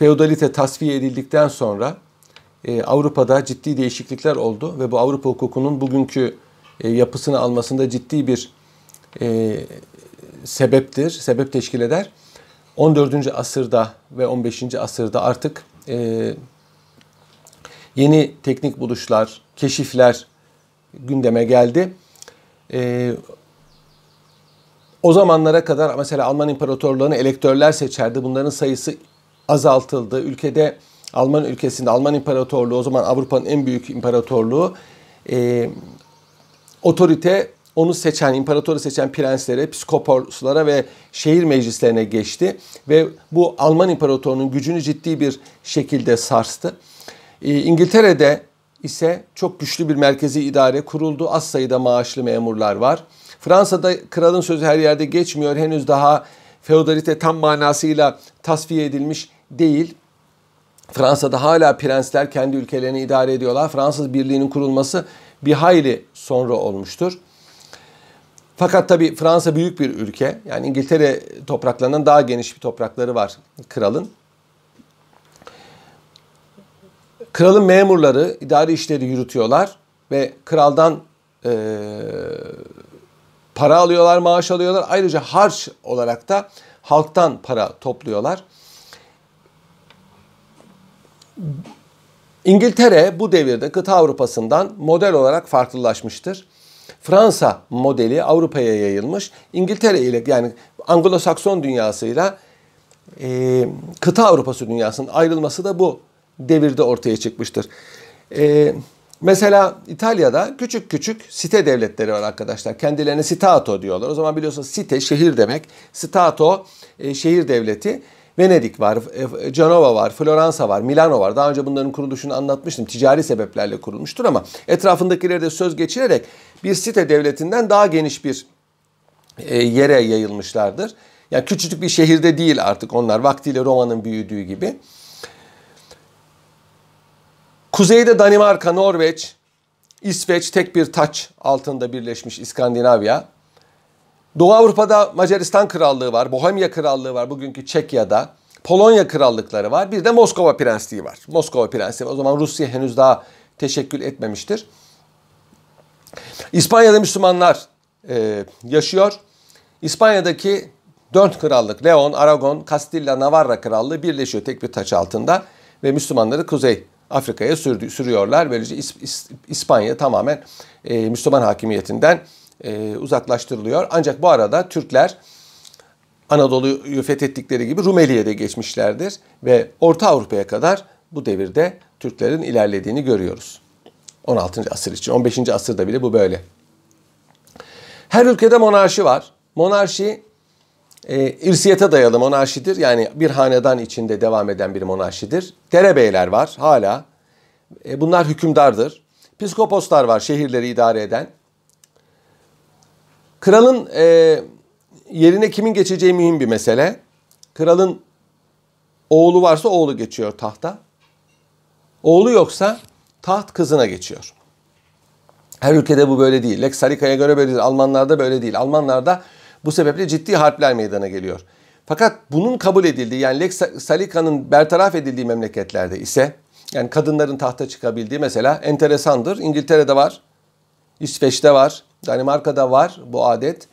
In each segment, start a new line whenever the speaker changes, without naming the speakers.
feodalite tasfiye edildikten sonra e, Avrupa'da ciddi değişiklikler oldu ve bu Avrupa hukukunun bugünkü e, yapısını almasında ciddi bir e, sebeptir, sebep teşkil eder. 14. asırda ve 15. asırda artık e, yeni teknik buluşlar, keşifler gündeme geldi. E, o zamanlara kadar mesela Alman İmparatorluğu'nu elektörler seçerdi. Bunların sayısı azaltıldı. Ülkede Alman ülkesinde Alman İmparatorluğu o zaman Avrupa'nın en büyük imparatorluğu e, otorite onu seçen, imparatoru seçen prenslere, psikoposlara ve şehir meclislerine geçti. Ve bu Alman İmparatorluğu'nun gücünü ciddi bir şekilde sarstı. E, İngiltere'de ise çok güçlü bir merkezi idare kuruldu. Az sayıda maaşlı memurlar var. Fransa'da kralın sözü her yerde geçmiyor. Henüz daha feodalite tam manasıyla tasfiye edilmiş değil. Fransa'da hala prensler kendi ülkelerini idare ediyorlar. Fransız Birliği'nin kurulması bir hayli sonra olmuştur. Fakat tabi Fransa büyük bir ülke. Yani İngiltere topraklarından daha geniş bir toprakları var kralın. Kralın memurları idari işleri yürütüyorlar ve kraldan e, para alıyorlar, maaş alıyorlar. Ayrıca harç olarak da halktan para topluyorlar. İngiltere bu devirde kıta Avrupa'sından model olarak farklılaşmıştır. Fransa modeli Avrupa'ya yayılmış. İngiltere ile yani Anglo-Sakson dünyasıyla e, kıta Avrupası dünyasının ayrılması da bu devirde ortaya çıkmıştır. E, mesela İtalya'da küçük küçük site devletleri var arkadaşlar. Kendilerine Stato diyorlar. O zaman biliyorsunuz site şehir demek. Stato e, şehir devleti. Venedik var, Cenova var, Floransa var, Milano var. Daha önce bunların kuruluşunu anlatmıştım. Ticari sebeplerle kurulmuştur ama etrafındakileri de söz geçirerek bir site devletinden daha geniş bir e, yere yayılmışlardır. Yani küçücük bir şehirde değil artık onlar. Vaktiyle Roma'nın büyüdüğü gibi. Kuzeyde Danimarka, Norveç, İsveç tek bir taç altında birleşmiş İskandinavya. Doğu Avrupa'da Macaristan Krallığı var, Bohemya Krallığı var bugünkü Çekya'da. Polonya krallıkları var. Bir de Moskova Prensliği var. Moskova Prensliği. O zaman Rusya henüz daha teşekkül etmemiştir. İspanya'da Müslümanlar e, yaşıyor. İspanya'daki dört krallık Leon, Aragon, Castilla, Navarra krallığı birleşiyor tek bir taç altında ve Müslümanları Kuzey Afrika'ya sürüyorlar. Böylece İs, İs, İspanya tamamen e, Müslüman hakimiyetinden e, uzaklaştırılıyor. Ancak bu arada Türkler Anadolu'yu fethettikleri gibi Rumeli'ye de geçmişlerdir ve Orta Avrupa'ya kadar bu devirde Türklerin ilerlediğini görüyoruz. 16. asır için, 15. asırda bile bu böyle. Her ülkede monarşi var. Monarşi e, irsiyete dayalı monarşidir. Yani bir hanedan içinde devam eden bir monarşidir. Derebeyler var hala. E, bunlar hükümdardır. Piskoposlar var şehirleri idare eden. Kralın e, yerine kimin geçeceği mühim bir mesele. Kralın oğlu varsa oğlu geçiyor tahta. Oğlu yoksa taht kızına geçiyor. Her ülkede bu böyle değil. Lex Salika'ya göre böyle değil. Almanlarda böyle değil. Almanlarda bu sebeple ciddi harpler meydana geliyor. Fakat bunun kabul edildiği yani Lex Salika'nın bertaraf edildiği memleketlerde ise yani kadınların tahta çıkabildiği mesela enteresandır. İngiltere'de var, İsveç'te var, Danimarka'da var bu adet.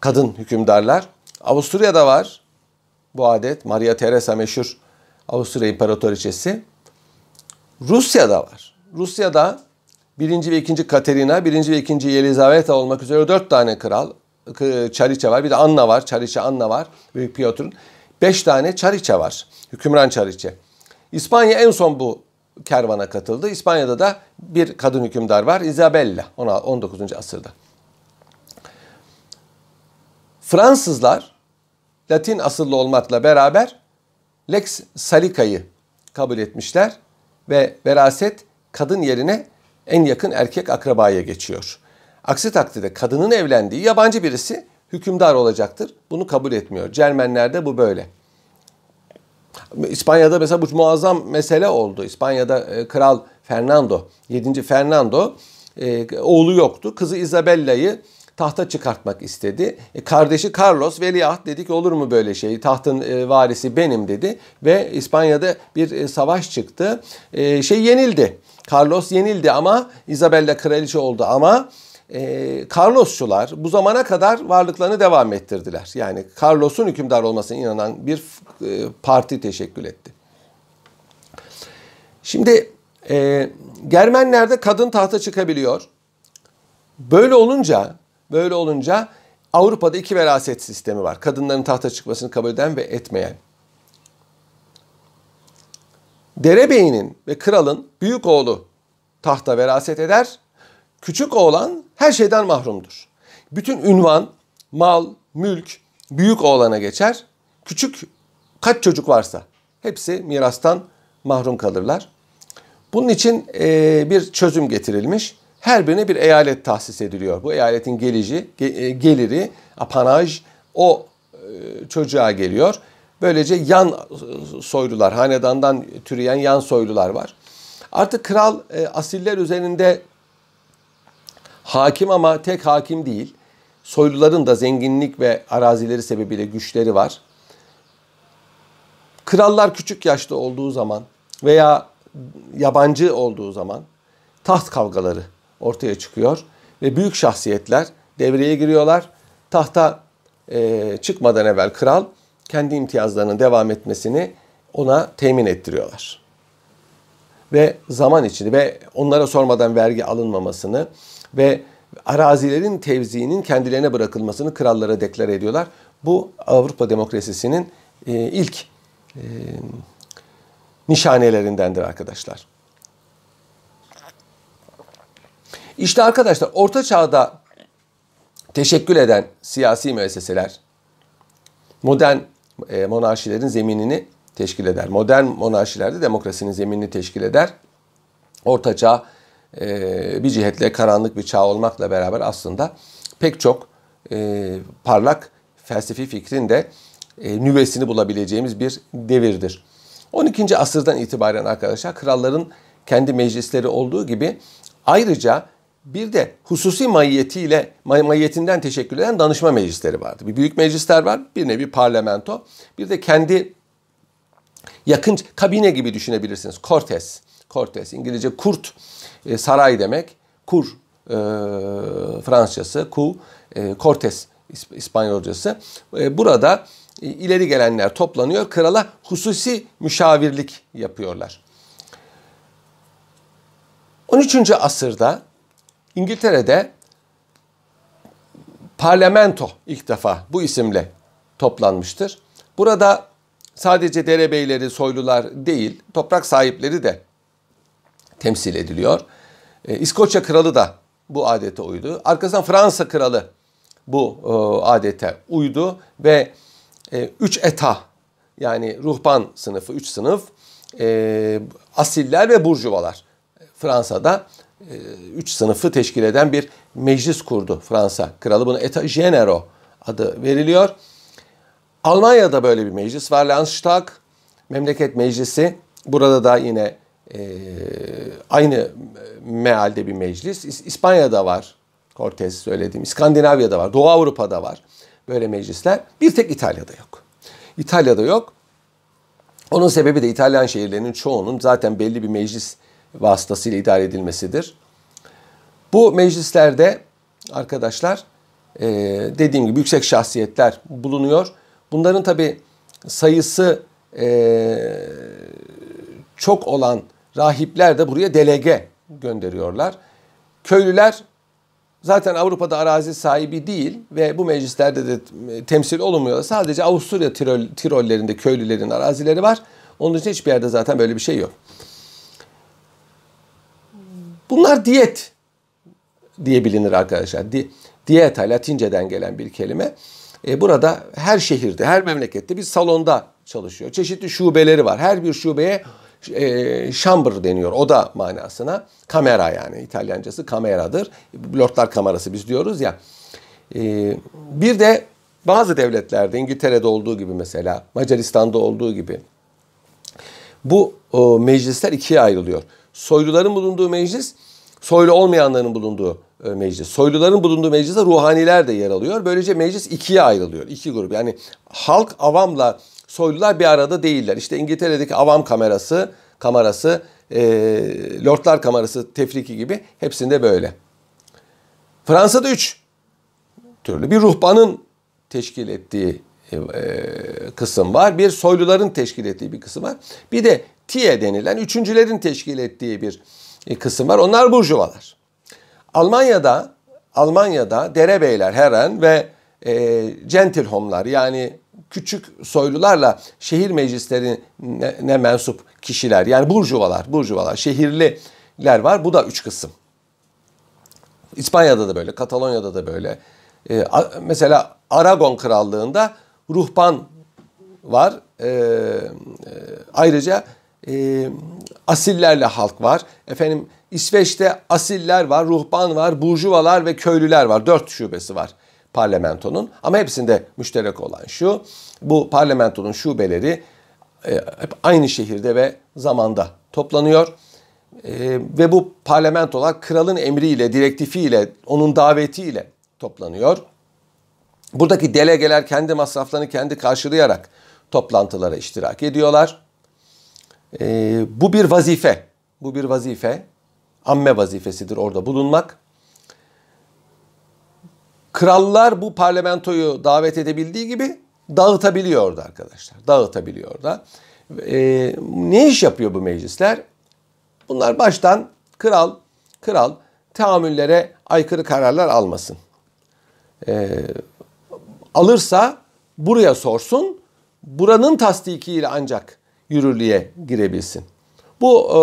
Kadın hükümdarlar. Avusturya'da var bu adet. Maria Teresa meşhur Avusturya İmparatoriçesi. Rusya'da var. Rusya'da birinci ve ikinci Katerina, birinci ve ikinci Yelizaveta olmak üzere dört tane kral, Çariçe var. Bir de Anna var. Çariçe Anna var. Büyük Piotr'un. Beş tane Çariçe var. Hükümran Çariçe. İspanya en son bu kervana katıldı. İspanya'da da bir kadın hükümdar var. Isabella 19. asırda. Fransızlar Latin asıllı olmakla beraber Lex Salica'yı kabul etmişler ve veraset kadın yerine en yakın erkek akrabaya geçiyor. Aksi takdirde kadının evlendiği yabancı birisi hükümdar olacaktır. Bunu kabul etmiyor. Cermenlerde bu böyle. İspanya'da mesela bu muazzam mesele oldu. İspanya'da e, Kral Fernando, 7. Fernando e, oğlu yoktu. Kızı Isabella'yı tahta çıkartmak istedi. E, kardeşi Carlos veliaht dedi ki olur mu böyle şey? Tahtın e, varisi benim dedi ve İspanya'da bir e, savaş çıktı. E, şey yenildi. Carlos yenildi ama Isabella kraliçe oldu ama e, Carlosçular bu zamana kadar varlıklarını devam ettirdiler. Yani Carlos'un hükümdar olmasına inanan bir e, parti teşekkül etti. Şimdi e, Germenlerde kadın tahta çıkabiliyor. Böyle olunca, böyle olunca Avrupa'da iki veraset sistemi var. Kadınların tahta çıkmasını kabul eden ve etmeyen. Derebeyinin ve kralın büyük oğlu tahta veraset eder. Küçük oğlan her şeyden mahrumdur. Bütün ünvan, mal, mülk büyük oğlana geçer. Küçük kaç çocuk varsa hepsi mirastan mahrum kalırlar. Bunun için e, bir çözüm getirilmiş. Her birine bir eyalet tahsis ediliyor. Bu eyaletin gelici, e, geliri, apanaj o e, çocuğa geliyor. Böylece yan soylular, hanedandan türeyen yan soylular var. Artık kral e, asiller üzerinde hakim ama tek hakim değil. Soyluların da zenginlik ve arazileri sebebiyle güçleri var. Krallar küçük yaşta olduğu zaman veya yabancı olduğu zaman taht kavgaları ortaya çıkıyor ve büyük şahsiyetler devreye giriyorlar. Tahta e, çıkmadan evvel kral kendi imtiyazlarının devam etmesini ona temin ettiriyorlar. Ve zaman içinde ve onlara sormadan vergi alınmamasını ve arazilerin tevziğinin kendilerine bırakılmasını krallara deklare ediyorlar. Bu Avrupa demokrasisinin e, ilk e, nişanelerindendir arkadaşlar. İşte arkadaşlar orta çağda teşekkül eden siyasi müesseseler modern e, monarşilerin zeminini teşkil eder. Modern monarşilerde demokrasinin zeminini teşkil eder. Orta çağ bir cihetle karanlık bir çağ olmakla beraber aslında pek çok e, parlak felsefi fikrin de e, nüvesini bulabileceğimiz bir devirdir. 12. asırdan itibaren arkadaşlar kralların kendi meclisleri olduğu gibi ayrıca bir de hususi mahiyetiyle mahiyetinden teşekkür eden danışma meclisleri vardı. Bir büyük meclisler var, bir nevi parlamento. Bir de kendi yakın kabine gibi düşünebilirsiniz. Cortes, Cortes İngilizce kurt e, saray demek. Kur e, Fransızcası, ku e, Cortes İspanyolcası. E, burada e, ileri gelenler toplanıyor. Krala hususi müşavirlik yapıyorlar. 13. asırda İngiltere'de parlamento ilk defa bu isimle toplanmıştır. Burada sadece derebeyleri, soylular değil, toprak sahipleri de temsil ediliyor. E, İskoçya kralı da bu adete uydu. Arkasından Fransa kralı bu e, adete uydu ve e, üç eta yani ruhban sınıfı, üç sınıf, e, asiller ve burjuvalar Fransa'da e, üç sınıfı teşkil eden bir meclis kurdu Fransa. Kralı buna Eta Genero adı veriliyor. Almanya'da böyle bir meclis var. Landtag, memleket meclisi. Burada da yine e, aynı mealde bir meclis. İspanya'da var. Cortez söylediğim. İskandinavya'da var. Doğu Avrupa'da var böyle meclisler. Bir tek İtalya'da yok. İtalya'da yok. Onun sebebi de İtalyan şehirlerinin çoğunun zaten belli bir meclis vasıtasıyla idare edilmesidir. Bu meclislerde arkadaşlar e, dediğim gibi yüksek şahsiyetler bulunuyor. Bunların tabi sayısı e, çok olan rahipler de buraya delege gönderiyorlar. Köylüler zaten Avrupa'da arazi sahibi değil ve bu meclislerde de temsil olunmuyor. Sadece Avusturya Tirol, Tirollerinde köylülerin arazileri var. Onun için hiçbir yerde zaten böyle bir şey yok. Bunlar diyet diye bilinir arkadaşlar. Di, dieta Latinceden gelen bir kelime. E, burada her şehirde, her memlekette bir salonda çalışıyor. Çeşitli şubeleri var. Her bir şubeye e, chamber deniyor oda manasına. Kamera yani İtalyancası kameradır. Lordlar kamerası biz diyoruz ya. E, bir de bazı devletlerde İngiltere'de olduğu gibi mesela Macaristan'da olduğu gibi bu o, meclisler ikiye ayrılıyor. Soyluların bulunduğu meclis, soylu olmayanların bulunduğu e, meclis. Soyluların bulunduğu mecliste ruhaniler de yer alıyor. Böylece meclis ikiye ayrılıyor. iki grup. Yani halk avamla soylular bir arada değiller. İşte İngiltere'deki avam kamerası, kamerası, e, lordlar kamerası tefriki gibi hepsinde böyle. Fransa'da üç türlü bir ruhbanın teşkil ettiği e, kısım var. Bir soyluların teşkil ettiği bir kısım var. Bir de TIE denilen üçüncülerin teşkil ettiği bir e, kısım var. Onlar burjuvalar. Almanya'da Almanya'da derebeyler, heren ve e, gentilhomlar yani küçük soylularla şehir meclislerine mensup kişiler yani burjuvalar, burjuvalar, şehirliler var. Bu da üç kısım. İspanya'da da böyle, Katalonya'da da böyle. Ee, mesela Aragon Krallığı'nda ruhban var. Ee, e, ayrıca e, asillerle halk var. Efendim İsveç'te asiller var, ruhban var, burjuvalar ve köylüler var. Dört şubesi var parlamentonun. Ama hepsinde müşterek olan şu. Bu parlamentonun şubeleri e, hep aynı şehirde ve zamanda toplanıyor. E, ve bu parlamentolar kralın emriyle, direktifiyle, onun davetiyle toplanıyor. Buradaki delegeler kendi masraflarını kendi karşılayarak toplantılara iştirak ediyorlar. E, bu bir vazife. Bu bir vazife. Amme vazifesidir orada bulunmak. Krallar bu parlamentoyu davet edebildiği gibi dağıtabiliyordu arkadaşlar. Dağıtabiliyordu. E, ne iş yapıyor bu meclisler? Bunlar baştan kral, kral tahammüllere aykırı kararlar almasın. E, alırsa buraya sorsun, buranın tasdikiyle ancak yürürlüğe girebilsin. Bu e,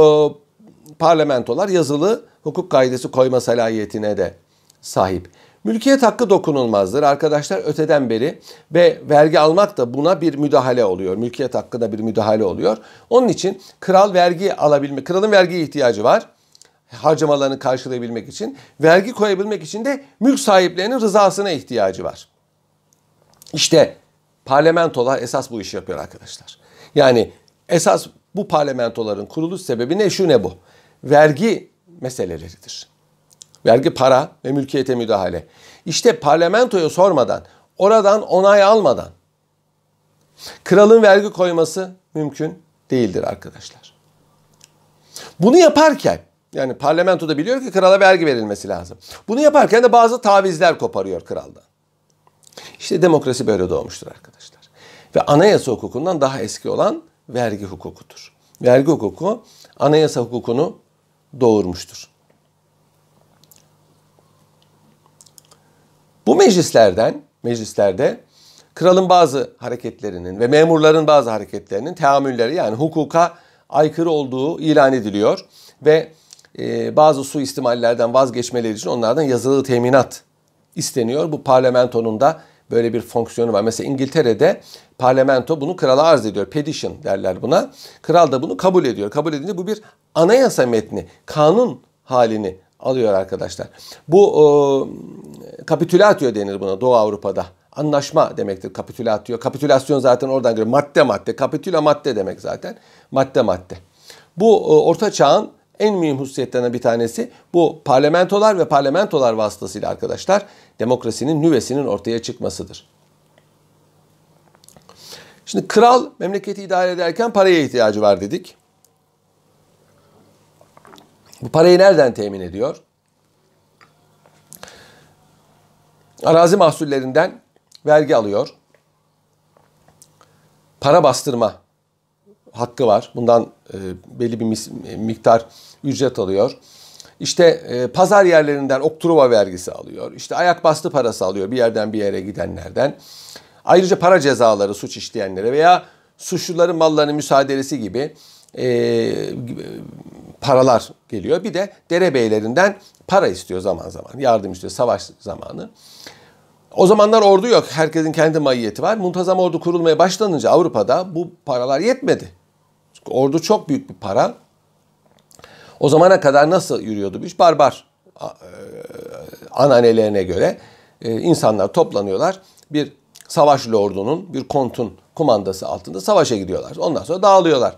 parlamentolar yazılı hukuk kaidesi koyma salayetine de sahip. Mülkiyet hakkı dokunulmazdır arkadaşlar öteden beri ve vergi almak da buna bir müdahale oluyor. Mülkiyet hakkında bir müdahale oluyor. Onun için kral vergi alabilmek, kralın vergiye ihtiyacı var. Harcamalarını karşılayabilmek için. Vergi koyabilmek için de mülk sahiplerinin rızasına ihtiyacı var. İşte parlamentolar esas bu işi yapıyor arkadaşlar. Yani esas bu parlamentoların kuruluş sebebi ne şu ne bu? Vergi meseleleridir. Vergi para ve mülkiyete müdahale. İşte parlamentoya sormadan, oradan onay almadan kralın vergi koyması mümkün değildir arkadaşlar. Bunu yaparken yani parlamento da biliyor ki krala vergi verilmesi lazım. Bunu yaparken de bazı tavizler koparıyor kraldan. İşte demokrasi böyle doğmuştur arkadaşlar. Ve anayasa hukukundan daha eski olan vergi hukukudur. Vergi hukuku anayasa hukukunu doğurmuştur. Bu meclislerden, meclislerde kralın bazı hareketlerinin ve memurların bazı hareketlerinin teamülleri yani hukuka aykırı olduğu ilan ediliyor ve e, bazı suistimallerden vazgeçmeleri için onlardan yazılı teminat isteniyor. Bu parlamentonun da böyle bir fonksiyonu var. Mesela İngiltere'de parlamento bunu krala arz ediyor. Petition derler buna. Kral da bunu kabul ediyor. Kabul edince bu bir anayasa metni, kanun halini alıyor arkadaşlar. Bu o, kapitülatio denir buna Doğu Avrupa'da. Anlaşma demektir kapitülatio. Kapitülasyon zaten oradan geliyor. Madde madde. Kapitüla madde demek zaten. Madde madde. Bu o, orta çağın en mühim hususiyetlerinden bir tanesi bu parlamentolar ve parlamentolar vasıtasıyla arkadaşlar demokrasinin nüvesinin ortaya çıkmasıdır. Şimdi kral memleketi idare ederken paraya ihtiyacı var dedik. Bu parayı nereden temin ediyor? Arazi mahsullerinden vergi alıyor. Para bastırma hakkı var. Bundan e, belli bir miktar ücret alıyor. İşte e, pazar yerlerinden okturuva vergisi alıyor. İşte ayak bastı parası alıyor bir yerden bir yere gidenlerden. Ayrıca para cezaları suç işleyenlere veya suçluların mallarının müsaadelesi gibi e, paralar geliyor. Bir de derebeylerinden para istiyor zaman zaman. Yardım istiyor savaş zamanı. O zamanlar ordu yok. Herkesin kendi mayiyeti var. Muntazam ordu kurulmaya başlanınca Avrupa'da bu paralar yetmedi. Çünkü ordu çok büyük bir para. O zamana kadar nasıl yürüyordu bu iş? Barbar e, ananelerine göre e, insanlar toplanıyorlar. Bir savaşlı ordunun, bir kontun kumandası altında savaşa gidiyorlar. Ondan sonra dağılıyorlar.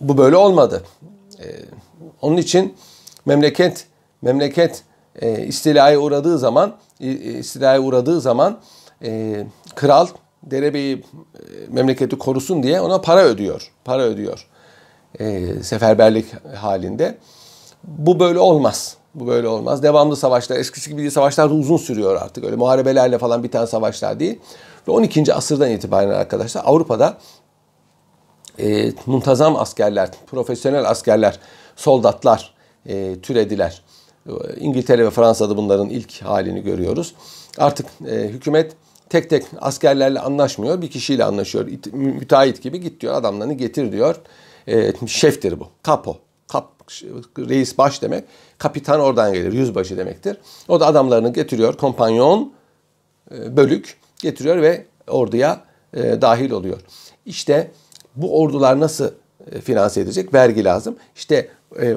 Bu böyle olmadı. Ee, onun için memleket memleket e, istilaya uğradığı zaman e, istilaya uğradığı zaman e, kral derebeyi e, memleketi korusun diye ona para ödüyor. Para ödüyor. E, seferberlik halinde. Bu böyle olmaz. Bu böyle olmaz. Devamlı savaşlar, eskisi gibi değil, savaşlar uzun sürüyor artık. Öyle muharebelerle falan biten savaşlar değil. Ve 12. asırdan itibaren arkadaşlar Avrupa'da e, muntazam askerler, profesyonel askerler, soldatlar e, türediler. İngiltere ve Fransa'da bunların ilk halini görüyoruz. Artık e, hükümet tek tek askerlerle anlaşmıyor. Bir kişiyle anlaşıyor. Müteahhit gibi git diyor adamlarını getir diyor. E, şeftir bu. Kapo. Kap, reis baş demek. Kapitan oradan gelir. Yüzbaşı demektir. O da adamlarını getiriyor. Kompanyon, e, bölük getiriyor ve orduya e, dahil oluyor. İşte bu ordular nasıl e, finanse edecek? Vergi lazım. İşte e,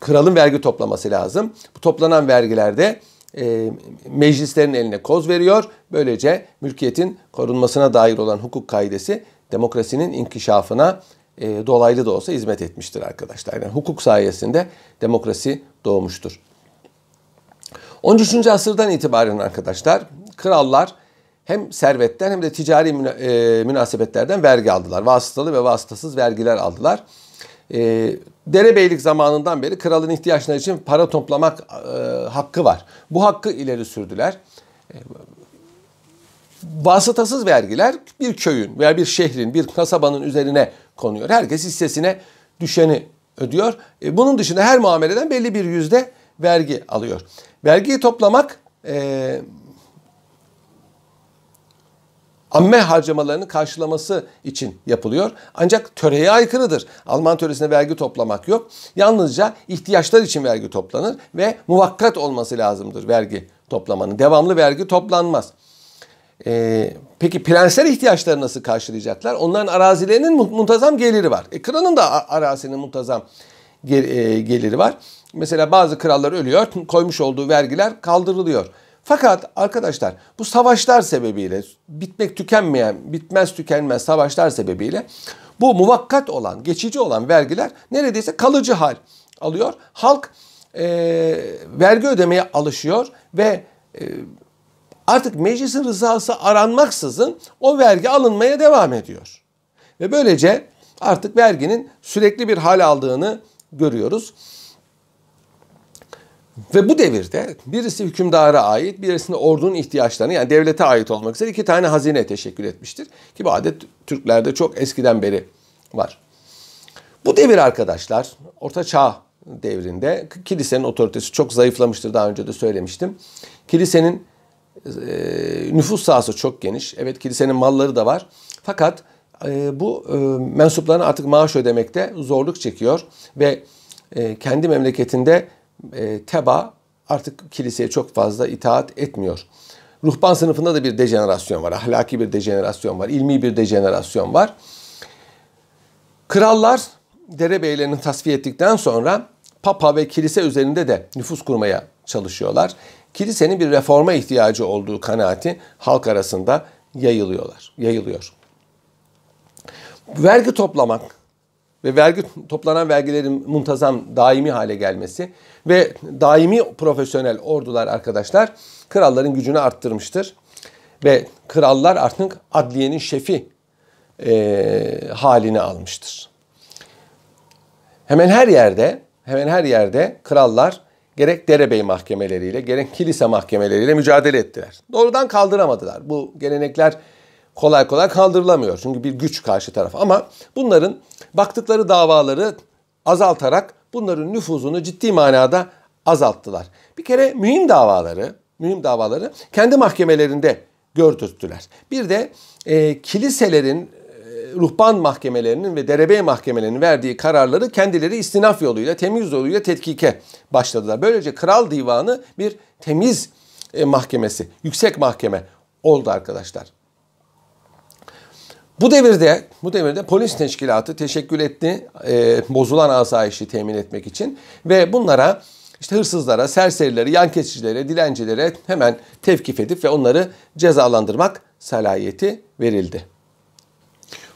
kralın vergi toplaması lazım. Bu toplanan vergilerde e, meclislerin eline koz veriyor. Böylece mülkiyetin korunmasına dair olan hukuk kaidesi demokrasinin inkişafına e, dolaylı da olsa hizmet etmiştir arkadaşlar. Yani hukuk sayesinde demokrasi doğmuştur. 13. asırdan itibaren arkadaşlar krallar hem servetten hem de ticari e, münasebetlerden vergi aldılar. Vasıtalı ve vasıtasız vergiler aldılar. E, derebeylik zamanından beri kralın ihtiyaçları için para toplamak e, hakkı var. Bu hakkı ileri sürdüler. Vasıtasız vergiler bir köyün veya bir şehrin, bir kasabanın üzerine konuyor. Herkes hissesine düşeni ödüyor. Bunun dışında her muameleden belli bir yüzde vergi alıyor. Vergiyi toplamak amme harcamalarını karşılaması için yapılıyor. Ancak töreye aykırıdır. Alman töresine vergi toplamak yok. Yalnızca ihtiyaçlar için vergi toplanır ve muvakkat olması lazımdır vergi toplamanın. Devamlı vergi toplanmaz. Ee, peki prensler ihtiyaçları nasıl karşılayacaklar? Onların arazilerinin muntazam geliri var. E, kralın da arazinin muntazam e, geliri var. Mesela bazı krallar ölüyor, koymuş olduğu vergiler kaldırılıyor. Fakat arkadaşlar bu savaşlar sebebiyle bitmek tükenmeyen, bitmez tükenmez savaşlar sebebiyle bu muvakkat olan, geçici olan vergiler neredeyse kalıcı hal alıyor. Halk e, vergi ödemeye alışıyor ve e, artık meclisin rızası aranmaksızın o vergi alınmaya devam ediyor. Ve böylece artık verginin sürekli bir hal aldığını görüyoruz. Ve bu devirde birisi hükümdara ait, birisinde ordunun ihtiyaçlarını yani devlete ait olmak üzere iki tane hazine teşekkül etmiştir. Ki bu adet Türklerde çok eskiden beri var. Bu devir arkadaşlar Orta Çağ devrinde kilisenin otoritesi çok zayıflamıştır daha önce de söylemiştim. Kilisenin e, nüfus sahası çok geniş. Evet kilisenin malları da var. Fakat e, bu e, mensuplarına artık maaş ödemekte zorluk çekiyor ve e, kendi memleketinde e, teba artık kiliseye çok fazla itaat etmiyor. Ruhban sınıfında da bir dejenerasyon var. Ahlaki bir dejenerasyon var. ilmi bir dejenerasyon var. Krallar derebeylerini tasfiye ettikten sonra papa ve kilise üzerinde de nüfus kurmaya çalışıyorlar. Kilisenin bir reforma ihtiyacı olduğu kanaati halk arasında yayılıyorlar, yayılıyor. Vergi toplamak ve vergi toplanan vergilerin muntazam daimi hale gelmesi ve daimi profesyonel ordular arkadaşlar kralların gücünü arttırmıştır. Ve krallar artık adliyenin şefi e, halini almıştır. Hemen her yerde, hemen her yerde krallar gerek derebey mahkemeleriyle, gerek kilise mahkemeleriyle mücadele ettiler. Doğrudan kaldıramadılar. Bu gelenekler kolay kolay kaldırılamıyor. Çünkü bir güç karşı taraf. Ama bunların baktıkları davaları azaltarak bunların nüfuzunu ciddi manada azalttılar. Bir kere mühim davaları, mühim davaları kendi mahkemelerinde gördürttüler. Bir de e, kiliselerin e, ruhban mahkemelerinin ve derebey mahkemelerinin verdiği kararları kendileri istinaf yoluyla, temiz yoluyla tetkike başladılar. Böylece kral divanı bir temiz e, mahkemesi, yüksek mahkeme oldu arkadaşlar. Bu devirde bu devirde polis teşkilatı teşekkül etti e, bozulan asayişi temin etmek için ve bunlara işte hırsızlara, serserilere, yan kesicilere, dilencilere hemen tevkif edip ve onları cezalandırmak salayeti verildi.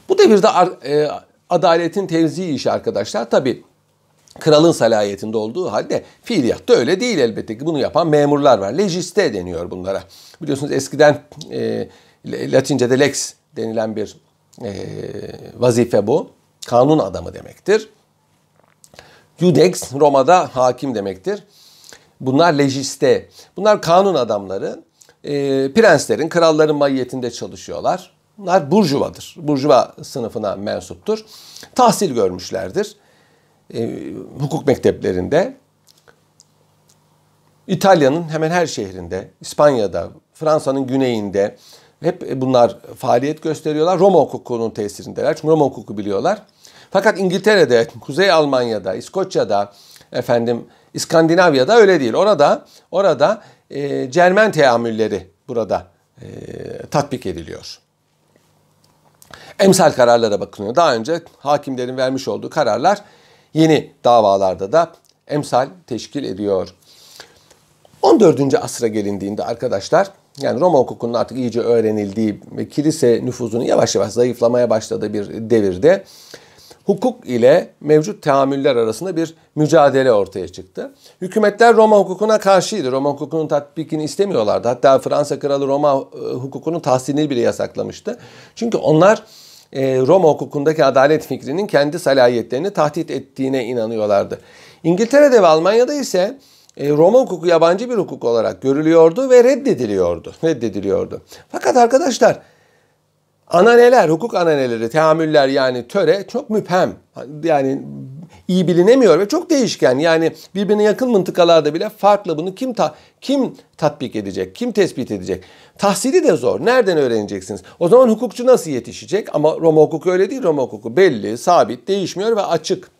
Bu devirde e, adaletin tevzi işi arkadaşlar tabi kralın salayetinde olduğu halde fiiliyatta öyle değil elbette ki. Bunu yapan memurlar var. Legiste deniyor bunlara. Biliyorsunuz eskiden e, Latince'de lex denilen bir e, vazife bu. Kanun adamı demektir. Judex Roma'da hakim demektir. Bunlar legiste. Bunlar kanun adamları. E, prenslerin, kralların mahiyetinde çalışıyorlar. Bunlar burjuvadır. Burjuva sınıfına mensuptur. Tahsil görmüşlerdir. E, hukuk mekteplerinde. İtalya'nın hemen her şehrinde, İspanya'da, Fransa'nın güneyinde hep bunlar faaliyet gösteriyorlar. Roma hukukunun tesirindeler. Çünkü Roma hukuku biliyorlar. Fakat İngiltere'de, Kuzey Almanya'da, İskoçya'da, efendim İskandinavya'da öyle değil. Orada orada e, Cermen teamülleri burada e, tatbik ediliyor. Emsal kararlara bakılıyor. Daha önce hakimlerin vermiş olduğu kararlar yeni davalarda da emsal teşkil ediyor. 14. asra gelindiğinde arkadaşlar yani Roma hukukunun artık iyice öğrenildiği ve kilise nüfuzunun yavaş yavaş zayıflamaya başladığı bir devirde hukuk ile mevcut teamüller arasında bir mücadele ortaya çıktı. Hükümetler Roma hukukuna karşıydı. Roma hukukunun tatbikini istemiyorlardı. Hatta Fransa kralı Roma e, hukukunun tahsilini bile yasaklamıştı. Çünkü onlar e, Roma hukukundaki adalet fikrinin kendi salayetlerini tahdit ettiğine inanıyorlardı. İngiltere'de ve Almanya'da ise Roma hukuku yabancı bir hukuk olarak görülüyordu ve reddediliyordu. Reddediliyordu. Fakat arkadaşlar ananeler, hukuk ananeleri, teamüller yani töre çok müphem. Yani iyi bilinemiyor ve çok değişken. Yani birbirine yakın mıntıkalarda bile farklı. Bunu kim ta kim tatbik edecek? Kim tespit edecek? Tahsili de zor. Nereden öğreneceksiniz? O zaman hukukçu nasıl yetişecek? Ama Roma hukuku öyle değil. Roma hukuku belli, sabit, değişmiyor ve açık.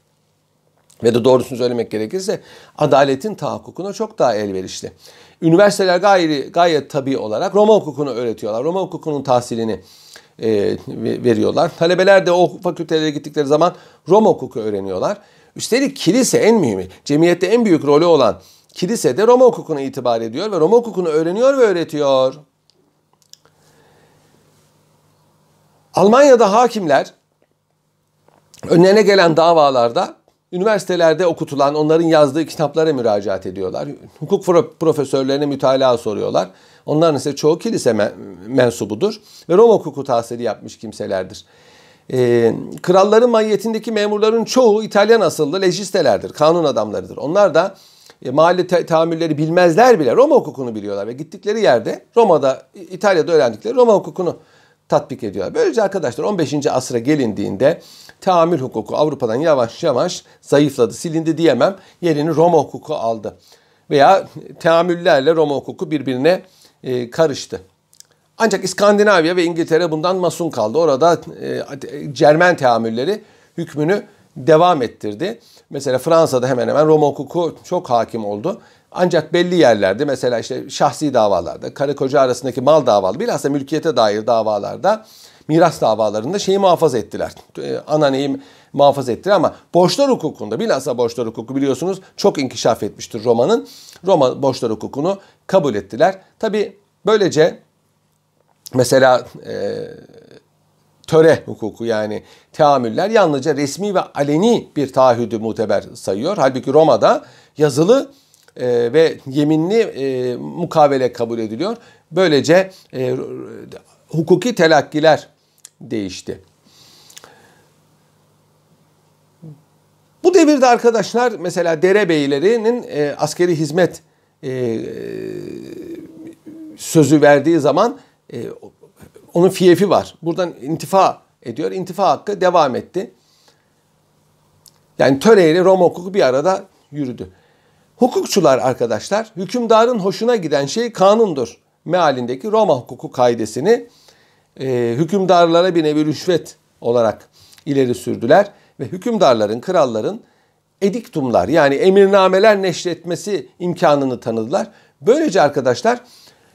Ve de doğrusunu söylemek gerekirse adaletin tahakkukuna çok daha elverişli. Üniversiteler gayri, gayet tabi olarak Roma hukukunu öğretiyorlar. Roma hukukunun tahsilini e, veriyorlar. Talebeler de o fakültelere gittikleri zaman Roma hukuku öğreniyorlar. Üstelik kilise en mühimi, cemiyette en büyük rolü olan kilise de Roma hukukuna itibar ediyor ve Roma hukukunu öğreniyor ve öğretiyor. Almanya'da hakimler önlerine gelen davalarda üniversitelerde okutulan onların yazdığı kitaplara müracaat ediyorlar. Hukuk profesörlerine mütalaa soruyorlar. Onların ise çoğu kilise mensubudur ve Roma hukuku tahsili yapmış kimselerdir. Ee, kralların mahiyetindeki memurların çoğu İtalyan asıllı lejistelerdir, kanun adamlarıdır. Onlar da e, mahalle te- tahammülleri bilmezler bile Roma hukukunu biliyorlar ve gittikleri yerde Roma'da, İtalya'da öğrendikleri Roma hukukunu tatbik ediyorlar. Böylece arkadaşlar 15. asra gelindiğinde tahammül hukuku Avrupa'dan yavaş yavaş zayıfladı, silindi diyemem. Yerini Roma hukuku aldı. Veya teamüllerle Roma hukuku birbirine e, karıştı. Ancak İskandinavya ve İngiltere bundan masun kaldı. Orada e, Cermen teamülleri hükmünü devam ettirdi. Mesela Fransa'da hemen hemen Roma hukuku çok hakim oldu. Ancak belli yerlerde mesela işte şahsi davalarda, karı koca arasındaki mal davalı, bilhassa mülkiyete dair davalarda, miras davalarında şeyi muhafaza ettiler. E, ananeyi muhafaza ettiler ama borçlar hukukunda, bilhassa borçlar hukuku biliyorsunuz çok inkişaf etmiştir Roma'nın. Roma borçlar hukukunu kabul ettiler. Tabi böylece mesela e, töre hukuku yani teamüller yalnızca resmi ve aleni bir taahhüdü muteber sayıyor. Halbuki Roma'da yazılı e, ve yeminli e, mukavele kabul ediliyor. Böylece e, hukuki telakkiler değişti. Bu devirde arkadaşlar mesela derebeylerinin e, askeri hizmet e, sözü verdiği zaman e, onun fiyefi var. Buradan intifa ediyor. İntifa hakkı devam etti. Yani töre ile Roma hukuku bir arada yürüdü. Hukukçular arkadaşlar hükümdarın hoşuna giden şey kanundur. Mealindeki Roma hukuku kaidesini e, hükümdarlara bir nevi rüşvet olarak ileri sürdüler. Ve hükümdarların, kralların ediktumlar yani emirnameler neşretmesi imkanını tanıdılar. Böylece arkadaşlar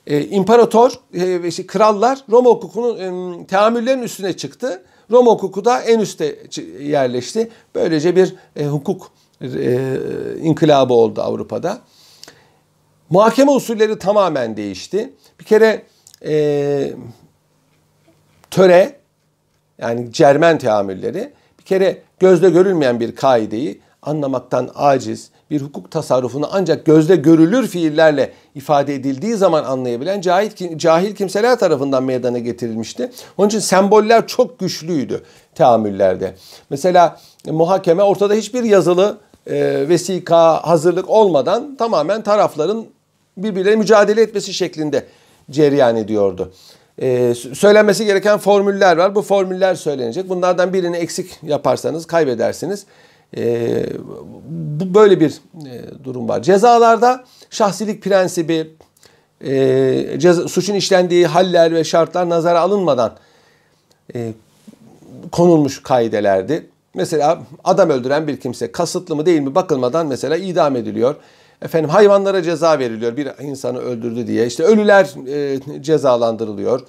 e, imparator ve işte krallar Roma hukukunun e, teamüllerin üstüne çıktı. Roma hukuku da en üste yerleşti. Böylece bir e, hukuk e, inkılabı oldu Avrupa'da. Muhakeme usulleri tamamen değişti. Bir kere e, töre yani Cermen teamülleri bir kere gözle görülmeyen bir kaideyi anlamaktan aciz, bir hukuk tasarrufunu ancak gözle görülür fiillerle ifade edildiği zaman anlayabilen cahil, cahil kimseler tarafından meydana getirilmişti. Onun için semboller çok güçlüydü teamüllerde. Mesela muhakeme ortada hiçbir yazılı e, vesika hazırlık olmadan tamamen tarafların birbirleriyle mücadele etmesi şeklinde cereyan ediyordu. Ee, söylenmesi gereken formüller var. Bu formüller söylenecek. Bunlardan birini eksik yaparsanız kaybedersiniz. Ee, bu böyle bir e, durum var. Cezalarda şahsilik prensibi, e, ceza, suçun işlendiği haller ve şartlar nazara alınmadan e, konulmuş kaidelerdi. Mesela adam öldüren bir kimse kasıtlı mı değil mi bakılmadan mesela idam ediliyor. Efendim hayvanlara ceza veriliyor bir insanı öldürdü diye. İşte ölüler e, cezalandırılıyor.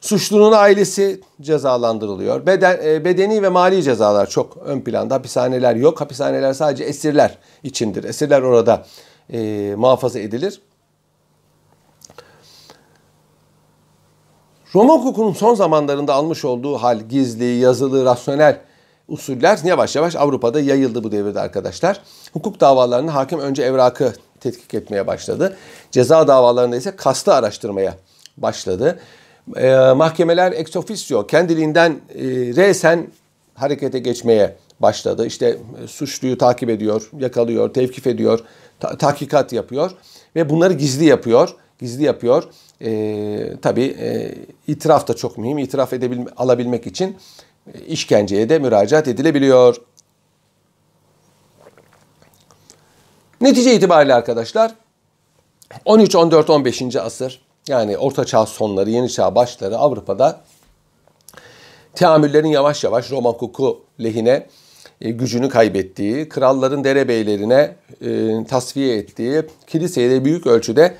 Suçlunun ailesi cezalandırılıyor. Beden, e, bedeni ve mali cezalar çok ön planda. Hapishaneler yok. Hapishaneler sadece esirler içindir. Esirler orada e, muhafaza edilir. Roma hukukunun son zamanlarında almış olduğu hal gizli, yazılı, rasyonel usuller yavaş yavaş Avrupa'da yayıldı bu devirde arkadaşlar. Hukuk davalarında hakim önce evrakı tetkik etmeye başladı. Ceza davalarında ise kastı araştırmaya başladı. Ee, mahkemeler ex officio kendiliğinden e, resen harekete geçmeye başladı. İşte e, suçluyu takip ediyor, yakalıyor, tevkif ediyor, ta- tahkikat yapıyor ve bunları gizli yapıyor. Gizli yapıyor. Ee, tabii e, itiraf da çok mühim. İtiraf edebilme, alabilmek için işkenceye de müracaat edilebiliyor. Netice itibariyle arkadaşlar 13, 14, 15. asır yani Orta Çağ sonları, Yeni Çağ başları Avrupa'da teamüllerin yavaş yavaş Roma hukuku lehine e, gücünü kaybettiği, kralların derebeylerine e, tasfiye ettiği, kiliseye de büyük ölçüde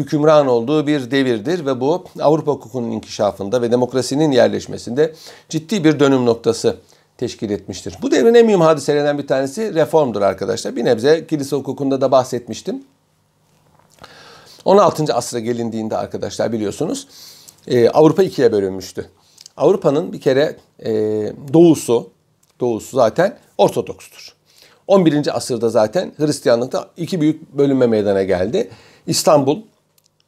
hükümran olduğu bir devirdir ve bu Avrupa hukukunun inkişafında ve demokrasinin yerleşmesinde ciddi bir dönüm noktası teşkil etmiştir. Bu devrin en mühim hadiselerinden bir tanesi reformdur arkadaşlar. Bir nebze kilise hukukunda da bahsetmiştim. 16. asra gelindiğinde arkadaşlar biliyorsunuz e, Avrupa ikiye bölünmüştü. Avrupa'nın bir kere e, doğusu, doğusu zaten Ortodokstur. 11. asırda zaten Hristiyanlıkta iki büyük bölünme meydana geldi. İstanbul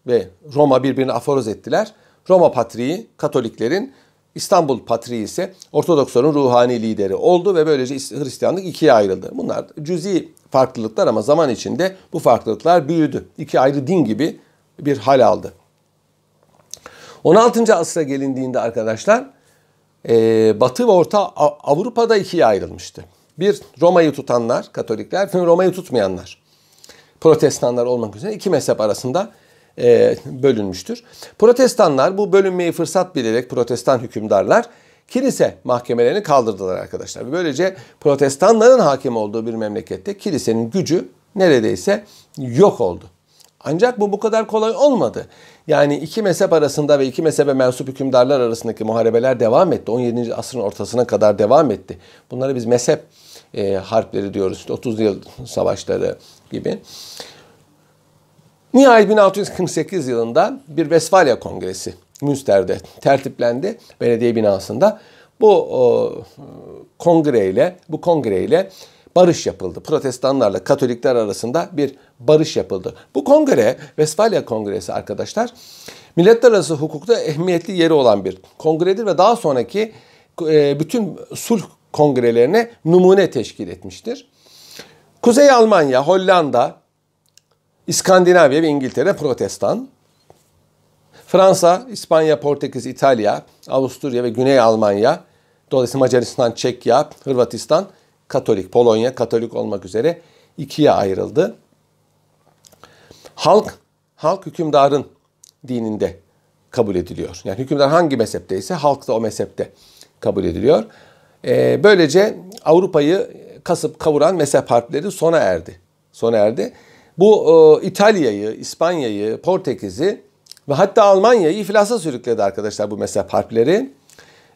ve Roma birbirini aforoz ettiler. Roma Patriği Katoliklerin, İstanbul Patriği ise Ortodoksların ruhani lideri oldu ve böylece Hristiyanlık ikiye ayrıldı. Bunlar cüzi farklılıklar ama zaman içinde bu farklılıklar büyüdü. İki ayrı din gibi bir hal aldı. 16. asra gelindiğinde arkadaşlar Batı ve Orta Avrupa'da ikiye ayrılmıştı. Bir Roma'yı tutanlar, Katolikler, Roma'yı tutmayanlar. Protestanlar olmak üzere iki mezhep arasında e, bölünmüştür. Protestanlar bu bölünmeyi fırsat bilerek protestan hükümdarlar kilise mahkemelerini kaldırdılar arkadaşlar. Böylece protestanların hakim olduğu bir memlekette kilisenin gücü neredeyse yok oldu. Ancak bu bu kadar kolay olmadı. Yani iki mezhep arasında ve iki mezhebe mensup hükümdarlar arasındaki muharebeler devam etti. 17. asrın ortasına kadar devam etti. Bunları biz mezhep e, harpleri diyoruz. İşte 30 yıl savaşları gibi. Nihayet 1648 yılında bir Vesfalya Kongresi Münster'de tertiplendi belediye binasında. Bu o, kongreyle, bu kongreyle barış yapıldı. Protestanlarla Katolikler arasında bir barış yapıldı. Bu kongre, Vesfalya Kongresi arkadaşlar, milletler arası hukukta ehemmiyetli yeri olan bir kongredir ve daha sonraki e, bütün sulh kongrelerine numune teşkil etmiştir. Kuzey Almanya, Hollanda, İskandinavya ve İngiltere protestan. Fransa, İspanya, Portekiz, İtalya, Avusturya ve Güney Almanya, dolayısıyla Macaristan, Çekya, Hırvatistan, Katolik, Polonya Katolik olmak üzere ikiye ayrıldı. Halk, halk hükümdarın dininde kabul ediliyor. Yani hükümdar hangi mezhepteyse halk da o mezhepte kabul ediliyor. Ee, böylece Avrupa'yı kasıp kavuran mezhep harpleri sona erdi. Sona erdi. Bu e, İtalya'yı, İspanya'yı, Portekiz'i ve hatta Almanya'yı iflasa sürükledi arkadaşlar bu mezhep harpleri.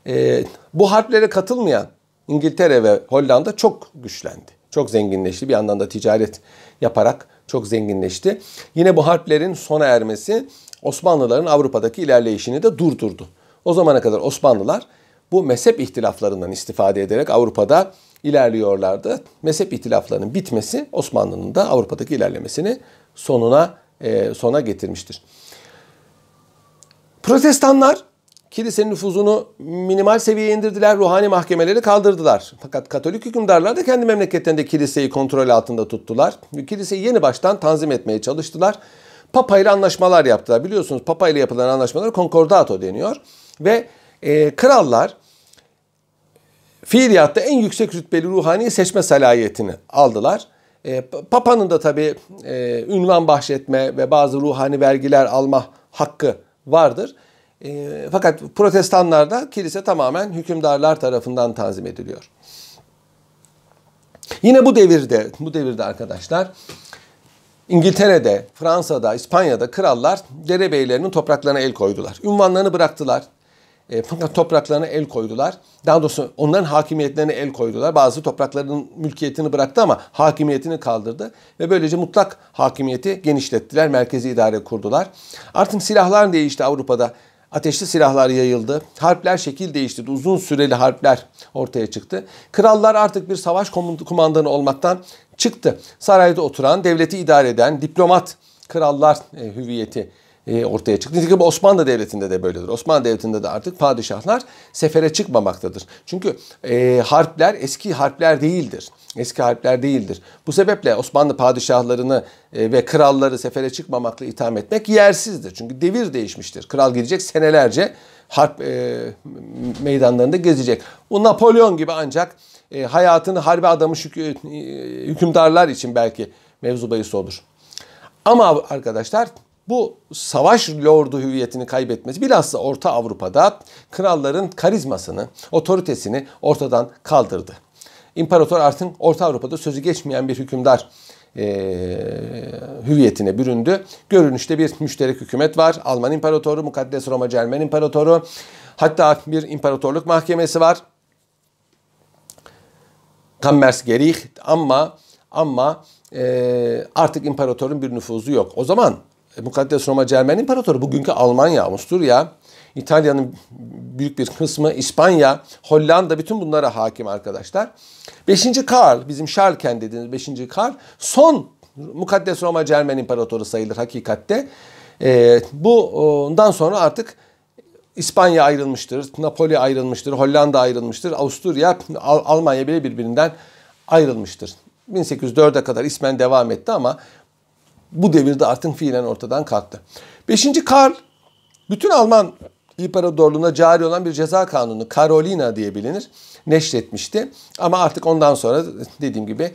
E, bu harplere katılmayan İngiltere ve Hollanda çok güçlendi. Çok zenginleşti. Bir yandan da ticaret yaparak çok zenginleşti. Yine bu harplerin sona ermesi Osmanlıların Avrupa'daki ilerleyişini de durdurdu. O zamana kadar Osmanlılar bu mezhep ihtilaflarından istifade ederek Avrupa'da ilerliyorlardı. Mezhep itilaflarının bitmesi Osmanlı'nın da Avrupa'daki ilerlemesini sonuna e, sona getirmiştir. Protestanlar kilisenin nüfuzunu minimal seviyeye indirdiler, ruhani mahkemeleri kaldırdılar. Fakat Katolik hükümdarlar da kendi memleketlerinde kiliseyi kontrol altında tuttular. Kiliseyi yeni baştan tanzim etmeye çalıştılar. Papa ile anlaşmalar yaptılar. Biliyorsunuz Papa ile yapılan anlaşmalar konkordato deniyor. Ve e, krallar fiiliyatta en yüksek rütbeli ruhani seçme salayetini aldılar. E, Papa'nın da tabi e, ünvan bahşetme ve bazı ruhani vergiler alma hakkı vardır. E, fakat protestanlarda kilise tamamen hükümdarlar tarafından tanzim ediliyor. Yine bu devirde, bu devirde arkadaşlar İngiltere'de, Fransa'da, İspanya'da krallar derebeylerinin topraklarına el koydular. Ünvanlarını bıraktılar. E, topraklarına el koydular. Daha doğrusu onların hakimiyetlerine el koydular. Bazı topraklarının mülkiyetini bıraktı ama hakimiyetini kaldırdı. Ve böylece mutlak hakimiyeti genişlettiler. Merkezi idare kurdular. Artık silahlar değişti Avrupa'da. Ateşli silahlar yayıldı. Harpler şekil değiştirdi. Uzun süreli harpler ortaya çıktı. Krallar artık bir savaş kumandanı olmaktan çıktı. Sarayda oturan, devleti idare eden diplomat krallar e, hüviyeti ortaya çıktı. Nitekim Osmanlı Devleti'nde de böyledir. Osmanlı Devleti'nde de artık padişahlar sefere çıkmamaktadır. Çünkü e, harpler eski harpler değildir. Eski harpler değildir. Bu sebeple Osmanlı padişahlarını e, ve kralları sefere çıkmamakla itham etmek yersizdir. Çünkü devir değişmiştir. Kral gidecek senelerce harp e, meydanlarında gezecek. Bu Napolyon gibi ancak e, hayatını harbe adamış hük- e, hükümdarlar için belki mevzu bahis olur. Ama arkadaşlar bu savaş lordu hüviyetini kaybetmesi bilhassa Orta Avrupa'da kralların karizmasını, otoritesini ortadan kaldırdı. İmparator artık Orta Avrupa'da sözü geçmeyen bir hükümdar e, hüviyetine büründü. Görünüşte bir müşterek hükümet var. Alman İmparatoru, Mukaddes Roma Cermen İmparatoru. Hatta bir imparatorluk mahkemesi var. Kammersgericht ama ama e, artık imparatorun bir nüfuzu yok. O zaman Mukaddes Roma Cermen İmparatoru bugünkü Almanya, Avusturya, İtalya'nın büyük bir kısmı, İspanya, Hollanda bütün bunlara hakim arkadaşlar. Beşinci Karl, bizim Şarken dediğimiz beşinci Karl son Mukaddes Roma Cermen İmparatoru sayılır hakikatte. E, bundan sonra artık İspanya ayrılmıştır, Napoli ayrılmıştır, Hollanda ayrılmıştır, Avusturya, Al- Almanya bile birbirinden ayrılmıştır. 1804'e kadar ismen devam etti ama bu devirde artık fiilen ortadan kalktı. Beşinci Karl bütün Alman İmparatorluğuna cari olan bir ceza kanunu Carolina diye bilinir neşretmişti. Ama artık ondan sonra dediğim gibi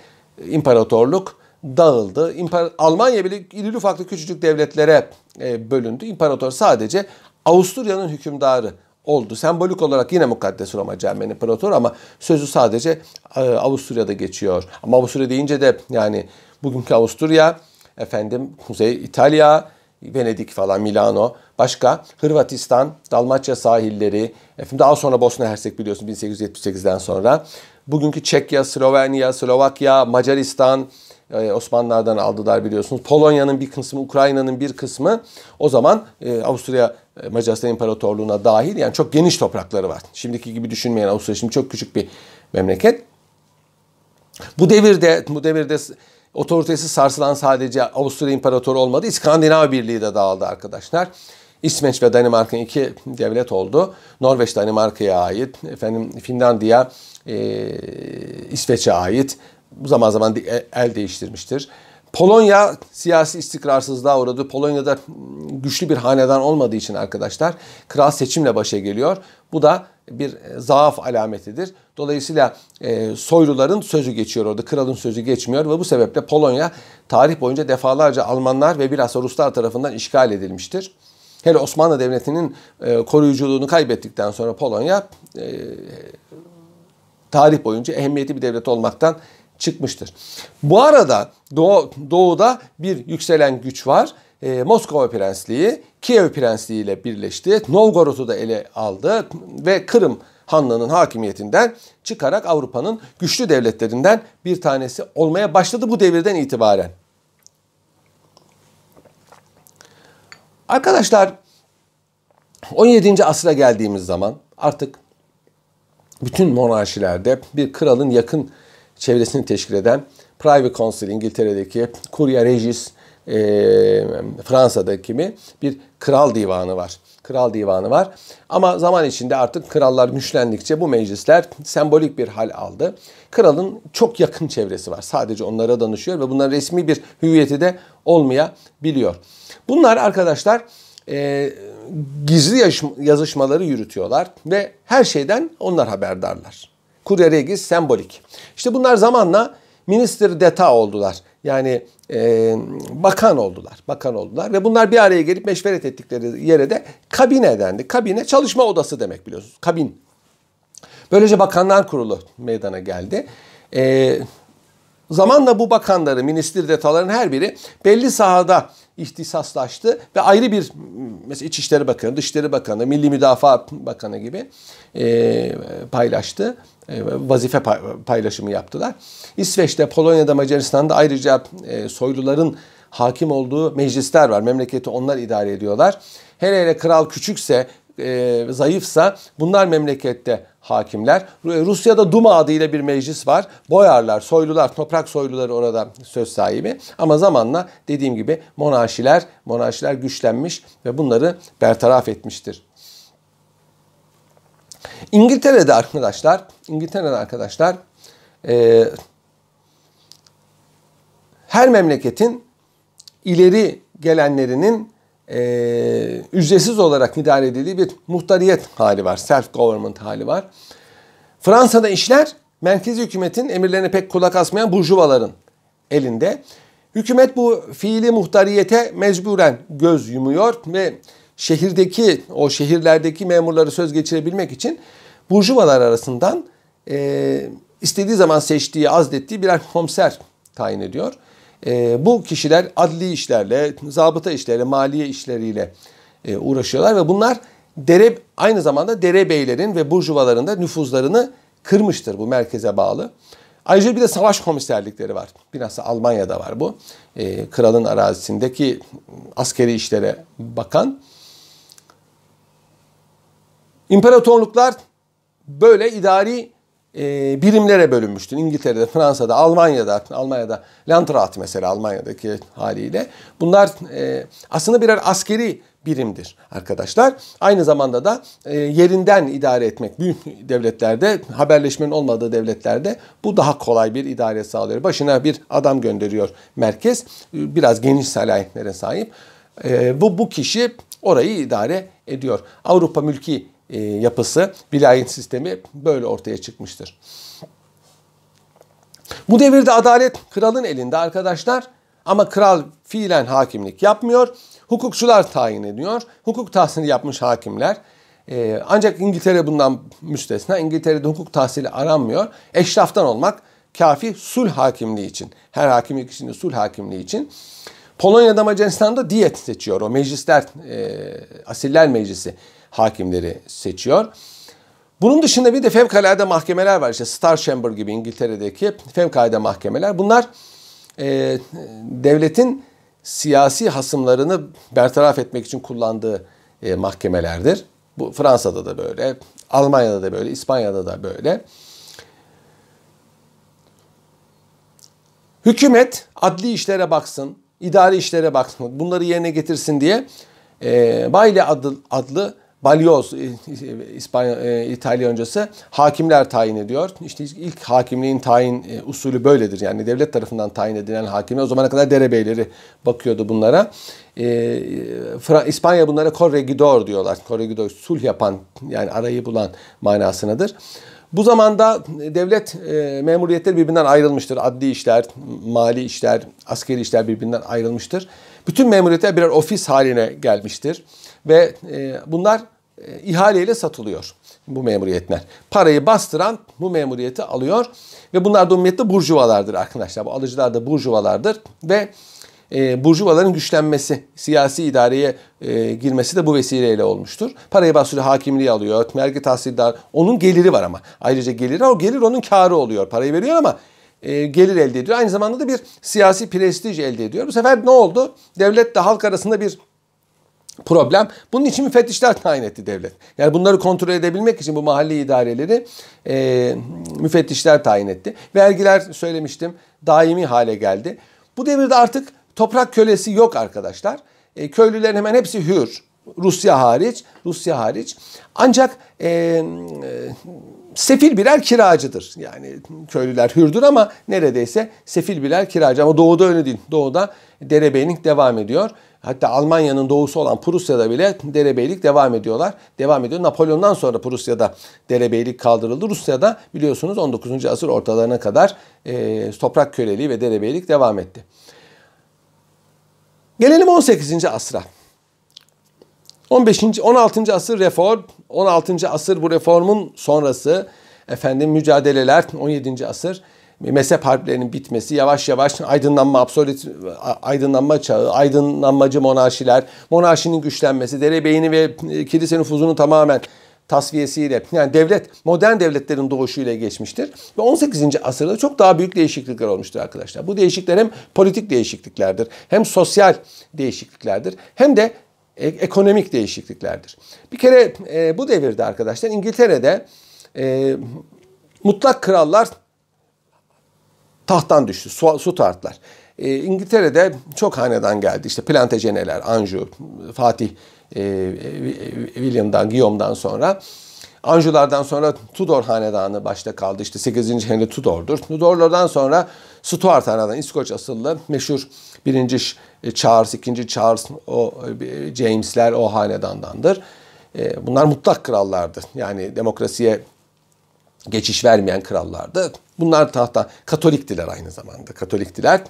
imparatorluk dağıldı. İmpar Almanya bile iri ufaklı küçücük devletlere e, bölündü. İmparator sadece Avusturya'nın hükümdarı oldu. Sembolik olarak yine Mukaddes Roma Cermen İmparatoru ama sözü sadece e, Avusturya'da geçiyor. Ama Avusturya deyince de yani bugünkü Avusturya efendim Kuzey İtalya, Venedik falan, Milano, başka Hırvatistan, Dalmaçya sahilleri, efendim daha sonra Bosna Hersek biliyorsun 1878'den sonra. Bugünkü Çekya, Slovenya, Slovakya, Macaristan, e, Osmanlılardan aldılar biliyorsunuz. Polonya'nın bir kısmı, Ukrayna'nın bir kısmı o zaman e, Avusturya e, Macaristan İmparatorluğu'na dahil. Yani çok geniş toprakları var. Şimdiki gibi düşünmeyen Avusturya şimdi çok küçük bir memleket. Bu devirde bu devirde otoritesi sarsılan sadece Avusturya İmparatoru olmadı. İskandinav Birliği de dağıldı arkadaşlar. İsveç ve Danimarka iki devlet oldu. Norveç Danimarka'ya ait, efendim Finlandiya e, İsveç'e ait. Zaman zaman el değiştirmiştir. Polonya siyasi istikrarsızlığa uğradı. Polonya'da güçlü bir hanedan olmadığı için arkadaşlar kral seçimle başa geliyor. Bu da bir zaaf alametidir. Dolayısıyla e, soyluların sözü geçiyor orada. Kralın sözü geçmiyor ve bu sebeple Polonya tarih boyunca defalarca Almanlar ve bilhassa Ruslar tarafından işgal edilmiştir. Hele Osmanlı Devleti'nin e, koruyuculuğunu kaybettikten sonra Polonya e, tarih boyunca ehemmiyetli bir devlet olmaktan çıkmıştır. Bu arada Doğu, Doğu'da bir yükselen güç var. E, Moskova Prensliği Kiev Prensliği ile birleşti. Novgorod'u da ele aldı ve Kırım Hanlığı'nın hakimiyetinden çıkarak Avrupa'nın güçlü devletlerinden bir tanesi olmaya başladı bu devirden itibaren. Arkadaşlar 17. asra geldiğimiz zaman artık bütün monarşilerde bir kralın yakın çevresini teşkil eden Privy Council İngiltere'deki Curia Regis e, Fransa'daki mi bir kral divanı var. Kral divanı var. Ama zaman içinde artık krallar güçlendikçe bu meclisler sembolik bir hal aldı. Kralın çok yakın çevresi var. Sadece onlara danışıyor ve bunların resmi bir hüviyeti de olmayabiliyor. Bunlar arkadaşlar e, gizli yazışmaları yürütüyorlar ve her şeyden onlar haberdarlar. Kurye regis sembolik. İşte bunlar zamanla Minister d'Etat oldular. Yani e, bakan oldular. Bakan oldular ve bunlar bir araya gelip meşveret ettikleri yere de kabine dendi. Kabine çalışma odası demek biliyorsunuz. Kabin. Böylece bakanlar kurulu meydana geldi. E, zamanla bu bakanları, minister detaların her biri belli sahada ihtisaslaştı ve ayrı bir mesela İçişleri Bakanı, Dışişleri Bakanı, Milli Müdafaa Bakanı gibi e, paylaştı. E, vazife paylaşımı yaptılar. İsveç'te, Polonya'da, Macaristan'da ayrıca e, soyluların hakim olduğu meclisler var. Memleketi onlar idare ediyorlar. Hele hele kral küçükse, e, zayıfsa bunlar memlekette hakimler. Rusya'da Duma adıyla bir meclis var. Boyarlar, soylular, toprak soyluları orada söz sahibi. Ama zamanla dediğim gibi monarşiler, monarşiler güçlenmiş ve bunları bertaraf etmiştir. İngiltere'de arkadaşlar, İngiltere'de arkadaşlar e, her memleketin ileri gelenlerinin e, ücretsiz olarak idare edildiği bir muhtariyet hali var. Self-government hali var. Fransa'da işler merkezi hükümetin emirlerine pek kulak asmayan burjuvaların elinde. Hükümet bu fiili muhtariyete mecburen göz yumuyor ve şehirdeki o şehirlerdeki memurları söz geçirebilmek için burjuvalar arasından e, istediği zaman seçtiği, azdettiği birer komiser tayin ediyor. E, bu kişiler adli işlerle, zabıta işlerle, maliye işleriyle e, uğraşıyorlar ve bunlar dere aynı zamanda derebeylerin ve burjuvaların da nüfuzlarını kırmıştır bu merkeze bağlı. Ayrıca bir de savaş komiserlikleri var. Biraz Almanya'da var bu. E, kralın arazisindeki askeri işlere bakan. İmparatorluklar böyle idari e, birimlere bölünmüştür. İngiltere'de, Fransa'da, Almanya'da, Almanya'da Landrat mesela Almanya'daki haliyle. Bunlar e, aslında birer askeri birimdir arkadaşlar. Aynı zamanda da e, yerinden idare etmek büyük devletlerde, haberleşmenin olmadığı devletlerde bu daha kolay bir idare sağlıyor. Başına bir adam gönderiyor merkez. Biraz geniş salahiyetlere sahip. E, bu bu kişi orayı idare ediyor. Avrupa mülki e, yapısı, vilayet sistemi böyle ortaya çıkmıştır. Bu devirde adalet kralın elinde arkadaşlar ama kral fiilen hakimlik yapmıyor. Hukukçular tayin ediyor. Hukuk tahsili yapmış hakimler. Ee, ancak İngiltere bundan müstesna. İngiltere'de hukuk tahsili aranmıyor. Eşraftan olmak kafi sulh hakimliği için. Her hakimlik içinde sulh hakimliği için. Polonya'da Macaristan'da diyet seçiyor. O meclisler, e, asiller meclisi hakimleri seçiyor. Bunun dışında bir de fevkalade mahkemeler var. İşte Star Chamber gibi İngiltere'deki fevkalade mahkemeler. Bunlar e, devletin siyasi hasımlarını bertaraf etmek için kullandığı e, mahkemelerdir. Bu Fransa'da da böyle, Almanya'da da böyle, İspanya'da da böyle. Hükümet adli işlere baksın, idari işlere baksın, bunları yerine getirsin diye e, Bayle adlı, adlı balyoz İspanya e, İtalyancası hakimler tayin ediyor. İşte ilk hakimliğin tayin e, usulü böyledir. Yani devlet tarafından tayin edilen hakimler o zamana kadar derebeyleri bakıyordu bunlara. E, İspanya bunlara corregidor diyorlar. Corregidor sulh yapan yani arayı bulan manasındadır. Bu zamanda devlet e, memuriyetleri birbirinden ayrılmıştır. Adli işler, mali işler, askeri işler birbirinden ayrılmıştır. Bütün memuriyetler birer ofis haline gelmiştir. Ve e, bunlar e, ihaleyle satılıyor bu memuriyetler. Parayı bastıran bu memuriyeti alıyor ve bunlar da umumiyette burjuvalardır arkadaşlar. Bu alıcılar da burjuvalardır ve e, burjuvaların güçlenmesi, siyasi idareye e, girmesi de bu vesileyle olmuştur. Parayı bastırıyor, hakimliği alıyor, vergi tahsildar. Onun geliri var ama. Ayrıca geliri, o gelir onun karı oluyor. Parayı veriyor ama e, gelir elde ediyor. Aynı zamanda da bir siyasi prestij elde ediyor. Bu sefer ne oldu? Devlet de halk arasında bir problem. Bunun için müfettişler tayin etti devlet. Yani bunları kontrol edebilmek için bu mahalli idareleri e, müfettişler tayin etti. Vergiler söylemiştim daimi hale geldi. Bu devirde artık toprak kölesi yok arkadaşlar. E, köylülerin hemen hepsi hür. Rusya hariç, Rusya hariç. Ancak e, e, sefil birer kiracıdır. Yani köylüler hürdür ama neredeyse sefil birer kiracı. Ama doğuda öyle değil. Doğuda derebeylik devam ediyor. Hatta Almanya'nın doğusu olan Prusya'da bile derebeylik devam ediyorlar. Devam ediyor. Napolyon'dan sonra Prusya'da derebeylik kaldırıldı. Rusya'da biliyorsunuz 19. asır ortalarına kadar e, toprak köleliği ve derebeylik devam etti. Gelelim 18. asra. 15. 16. asır reform, 16. asır bu reformun sonrası efendim mücadeleler 17. asır mezhep harplerinin bitmesi, yavaş yavaş aydınlanma, absolut aydınlanma çağı, aydınlanmacı monarşiler, monarşinin güçlenmesi, derebeyini ve kilise nüfuzunu tamamen tasfiyesiyle yani devlet modern devletlerin doğuşuyla geçmiştir. Ve 18. asırda çok daha büyük değişiklikler olmuştur arkadaşlar. Bu değişiklikler hem politik değişikliklerdir, hem sosyal değişikliklerdir, hem de e, ekonomik değişikliklerdir. Bir kere e, bu devirde arkadaşlar İngiltere'de e, mutlak krallar tahttan düştü. Su, su tartlar. E, İngiltere'de çok hanedan geldi. İşte Plantageneler, Anjou, Fatih e, William'dan, Guillaume'dan sonra. Anjulardan sonra Tudor hanedanı başta kaldı. İşte 8. Henry Tudor'dur. Tudorlardan sonra Stuart hanedanı, İskoç asıllı meşhur birinci Charles, ikinci Charles, o James'ler o hanedandandır. Bunlar mutlak krallardı. Yani demokrasiye geçiş vermeyen krallardı. Bunlar tahta Katoliktiler aynı zamanda. Katoliktiler.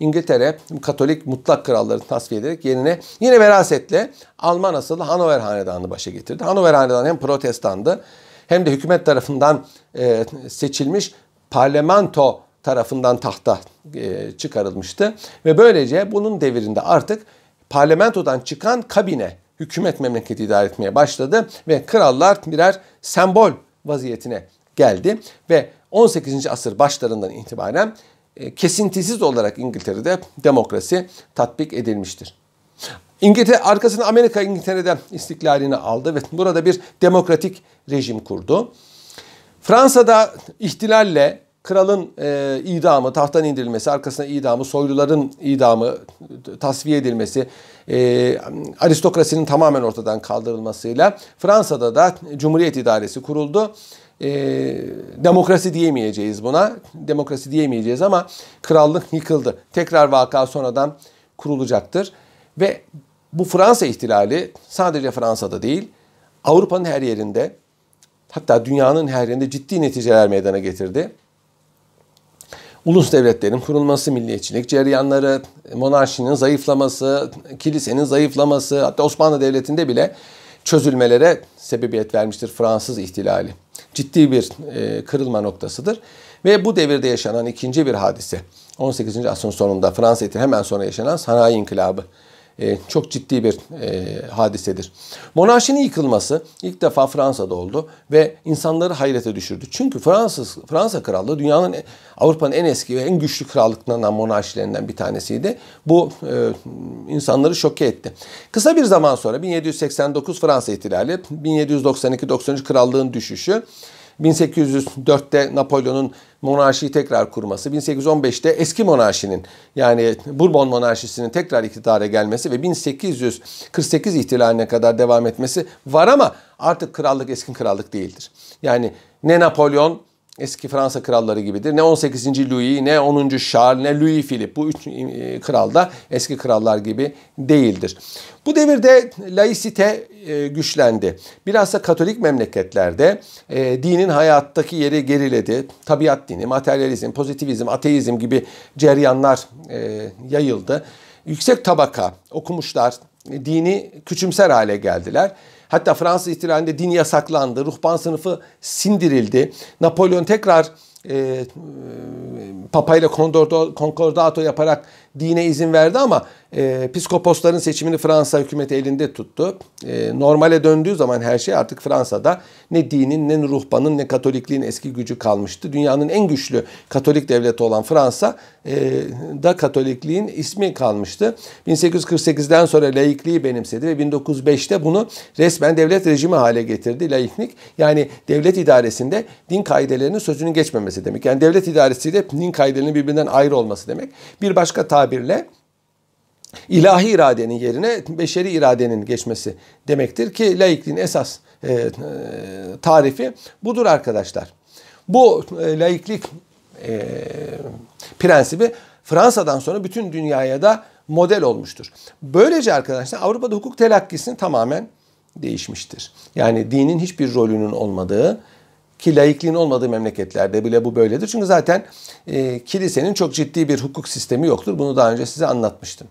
İngiltere Katolik mutlak kralları tasfiye ederek yerine yine verasetle Alman asıllı Hanover Hanedanı başa getirdi. Hanover Hanedanı hem protestandı hem de hükümet tarafından e, seçilmiş parlamento tarafından tahta e, çıkarılmıştı. Ve böylece bunun devirinde artık parlamentodan çıkan kabine hükümet memleketi idare etmeye başladı ve krallar birer sembol vaziyetine geldi ve 18. asır başlarından itibaren e, kesintisiz olarak İngiltere'de demokrasi tatbik edilmiştir. İngiltere arkasını Amerika İngiltere'den istiklalini aldı ve burada bir demokratik rejim kurdu. Fransa'da ihtilalle kralın e, idamı, tahttan indirilmesi, arkasına idamı, soyluların idamı, tasfiye edilmesi, e, aristokrasinin tamamen ortadan kaldırılmasıyla Fransa'da da Cumhuriyet idaresi kuruldu e, demokrasi diyemeyeceğiz buna. Demokrasi diyemeyeceğiz ama krallık yıkıldı. Tekrar vaka sonradan kurulacaktır. Ve bu Fransa ihtilali sadece Fransa'da değil Avrupa'nın her yerinde hatta dünyanın her yerinde ciddi neticeler meydana getirdi. Ulus devletlerin kurulması, milliyetçilik cereyanları, monarşinin zayıflaması, kilisenin zayıflaması, hatta Osmanlı Devleti'nde bile çözülmelere sebebiyet vermiştir Fransız ihtilali ciddi bir e, kırılma noktasıdır. Ve bu devirde yaşanan ikinci bir hadise 18. asrın sonunda Fransa hemen sonra yaşanan sanayi inkılabı e, çok ciddi bir e, hadisedir. Monarşinin yıkılması ilk defa Fransa'da oldu ve insanları hayrete düşürdü. Çünkü Fransız Fransa Krallığı dünyanın Avrupa'nın en eski ve en güçlü krallıklarından monarşilerinden bir tanesiydi. Bu e, insanları şoke etti. Kısa bir zaman sonra 1789 Fransa ihtilali, 1792-93 krallığın düşüşü 1804'te Napolyon'un monarşiyi tekrar kurması, 1815'te eski monarşinin yani Bourbon monarşisinin tekrar iktidara gelmesi ve 1848 ihtilaline kadar devam etmesi var ama artık krallık eski krallık değildir. Yani ne Napolyon eski Fransa kralları gibidir. Ne 18. Louis, ne 10. Charles, ne Louis Philippe bu üç e, kral da eski krallar gibi değildir. Bu devirde laisite e, güçlendi. Bilhassa Katolik memleketlerde e, dinin hayattaki yeri geriledi. Tabiat dini, materyalizm, pozitivizm, ateizm gibi ceryanlar yayıldı. Yüksek tabaka okumuşlar, dini küçümser hale geldiler. Hatta Fransız ihtilalinde din yasaklandı. Ruhban sınıfı sindirildi. Napolyon tekrar e, Papa ile konkordato yaparak dine izin verdi ama e, piskoposların seçimini Fransa hükümeti elinde tuttu. E, normale döndüğü zaman her şey artık Fransa'da ne dinin ne ruhbanın ne katolikliğin eski gücü kalmıştı. Dünyanın en güçlü katolik devleti olan Fransa e, da katolikliğin ismi kalmıştı. 1848'den sonra laikliği benimsedi ve 1905'te bunu resmen devlet rejimi hale getirdi. Laiklik yani devlet idaresinde din kaidelerinin sözünün geçmemesi demek. Yani devlet idaresiyle din kaidelerinin birbirinden ayrı olması demek. Bir başka tabirle ilahi iradenin yerine beşeri iradenin geçmesi demektir ki laikliğin esas e, e, tarifi budur arkadaşlar. Bu e, laiklik e, prensibi Fransa'dan sonra bütün dünyaya da model olmuştur. Böylece arkadaşlar Avrupa'da hukuk telakkisini tamamen değişmiştir. Yani dinin hiçbir rolünün olmadığı ki laikliğin olmadığı memleketlerde bile bu böyledir. Çünkü zaten e, kilisenin çok ciddi bir hukuk sistemi yoktur. Bunu daha önce size anlatmıştım.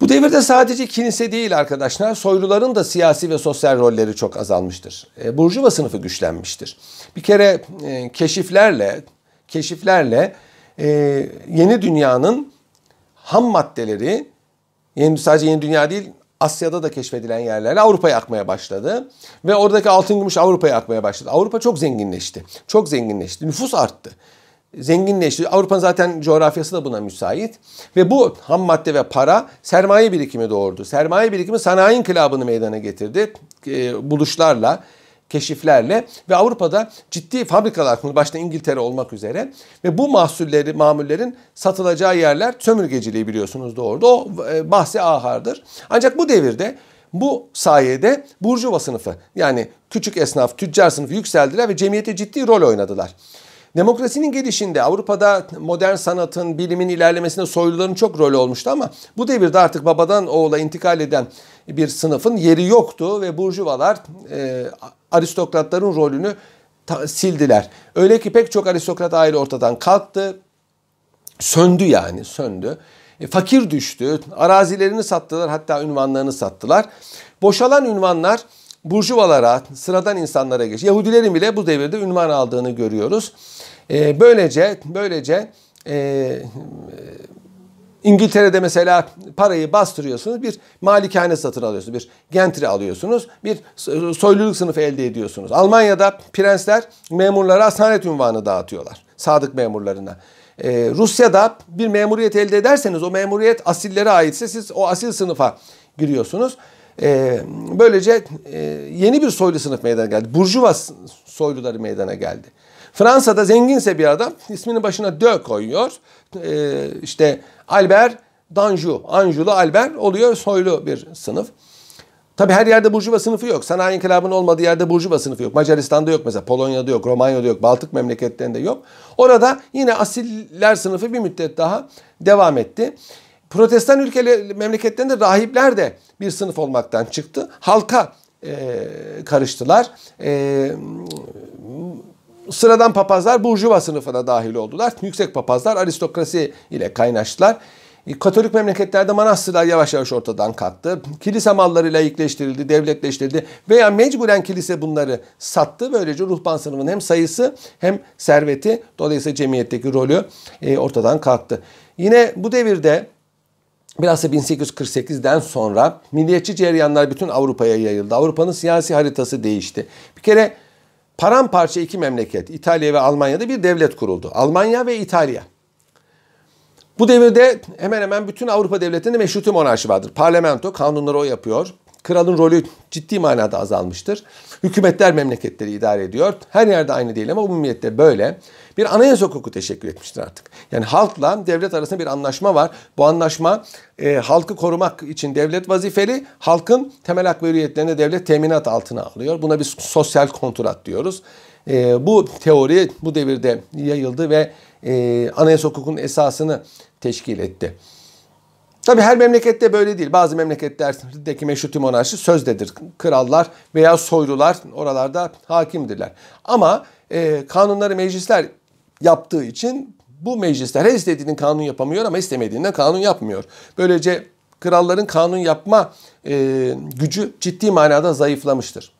Bu devirde sadece kilise değil arkadaşlar, soyluların da siyasi ve sosyal rolleri çok azalmıştır. E, Burjuva sınıfı güçlenmiştir. Bir kere e, keşiflerle, keşiflerle e, yeni dünyanın ham maddeleri, yeni, sadece yeni dünya değil, Asya'da da keşfedilen yerlerle Avrupa'ya akmaya başladı. Ve oradaki altın gümüş Avrupa'ya akmaya başladı. Avrupa çok zenginleşti. Çok zenginleşti. Nüfus arttı zenginleşti. Avrupa'nın zaten coğrafyası da buna müsait. Ve bu ham madde ve para sermaye birikimi doğurdu. Sermaye birikimi sanayi inkılabını meydana getirdi. E, buluşlarla, keşiflerle ve Avrupa'da ciddi fabrikalar kuruldu. Başta İngiltere olmak üzere. Ve bu mahsulleri, mamullerin satılacağı yerler sömürgeciliği biliyorsunuz doğurdu. O e, bahsi ahardır. Ancak bu devirde bu sayede burjuva sınıfı yani küçük esnaf, tüccar sınıfı yükseldiler ve cemiyete ciddi rol oynadılar. Demokrasinin gelişinde Avrupa'da modern sanatın, bilimin ilerlemesinde soyluların çok rolü olmuştu ama bu devirde artık babadan oğula intikal eden bir sınıfın yeri yoktu ve burjuvalar e, aristokratların rolünü sildiler. Öyle ki pek çok aristokrat aile ortadan kalktı. Söndü yani söndü. E, fakir düştü. Arazilerini sattılar hatta ünvanlarını sattılar. Boşalan ünvanlar burjuvalara, sıradan insanlara geç. Yahudilerin bile bu devirde ünvan aldığını görüyoruz. E, böylece böylece e, İngiltere'de mesela parayı bastırıyorsunuz, bir malikane satın alıyorsunuz, bir gentry alıyorsunuz, bir soyluluk sınıfı elde ediyorsunuz. Almanya'da prensler memurlara asanet ünvanı dağıtıyorlar, sadık memurlarına. Ee, Rusya'da bir memuriyet elde ederseniz o memuriyet asillere aitse siz o asil sınıfa giriyorsunuz. Ee, böylece e, yeni bir soylu sınıf meydana geldi. Burjuva soyluları meydana geldi. Fransa'da zenginse bir adam isminin başına de koyuyor. Ee, işte Albert d'Anjou, Anjou'lu Albert oluyor soylu bir sınıf. Tabi her yerde burjuva sınıfı yok. Sanayi inkılabının olmadığı yerde burjuva sınıfı yok. Macaristan'da yok mesela. Polonya'da yok, Romanya'da yok, Baltık memleketlerinde yok. Orada yine asiller sınıfı bir müddet daha devam etti. Protestan ülkeler memleketlerinde rahipler de bir sınıf olmaktan çıktı. Halka e, karıştılar. E, sıradan papazlar burjuva sınıfına dahil oldular. Yüksek papazlar aristokrasi ile kaynaştılar. E, Katolik memleketlerde manastırlar yavaş yavaş ortadan kalktı. Kilise malları layıkleştirildi, devletleştirildi veya mecburen kilise bunları sattı. Böylece ruhban sınıfının hem sayısı hem serveti dolayısıyla cemiyetteki rolü e, ortadan kalktı. Yine bu devirde Bilhassa 1848'den sonra milliyetçi ceryanlar bütün Avrupa'ya yayıldı. Avrupa'nın siyasi haritası değişti. Bir kere paramparça iki memleket İtalya ve Almanya'da bir devlet kuruldu. Almanya ve İtalya. Bu devirde hemen hemen bütün Avrupa devletlerinde meşruti monarşi vardır. Parlamento kanunları o yapıyor. Kralın rolü ciddi manada azalmıştır. Hükümetler memleketleri idare ediyor. Her yerde aynı değil ama umumiyette böyle. Bir anayasa hukuku teşekkür etmiştir artık. Yani halkla devlet arasında bir anlaşma var. Bu anlaşma e, halkı korumak için devlet vazifeli. Halkın temel hak ve hürriyetlerini devlet teminat altına alıyor. Buna bir sosyal kontrat diyoruz. E, bu teori bu devirde yayıldı ve e, anayasa hukukunun esasını teşkil etti. Tabii her memlekette böyle değil. Bazı memleketlerdeki meşruti monarşi sözdedir. Krallar veya soylular oralarda hakimdirler. Ama e, kanunları meclisler yaptığı için bu meclisler her istediğinin kanun yapamıyor ama istemediğinden kanun yapmıyor. Böylece kralların kanun yapma e, gücü ciddi manada zayıflamıştır.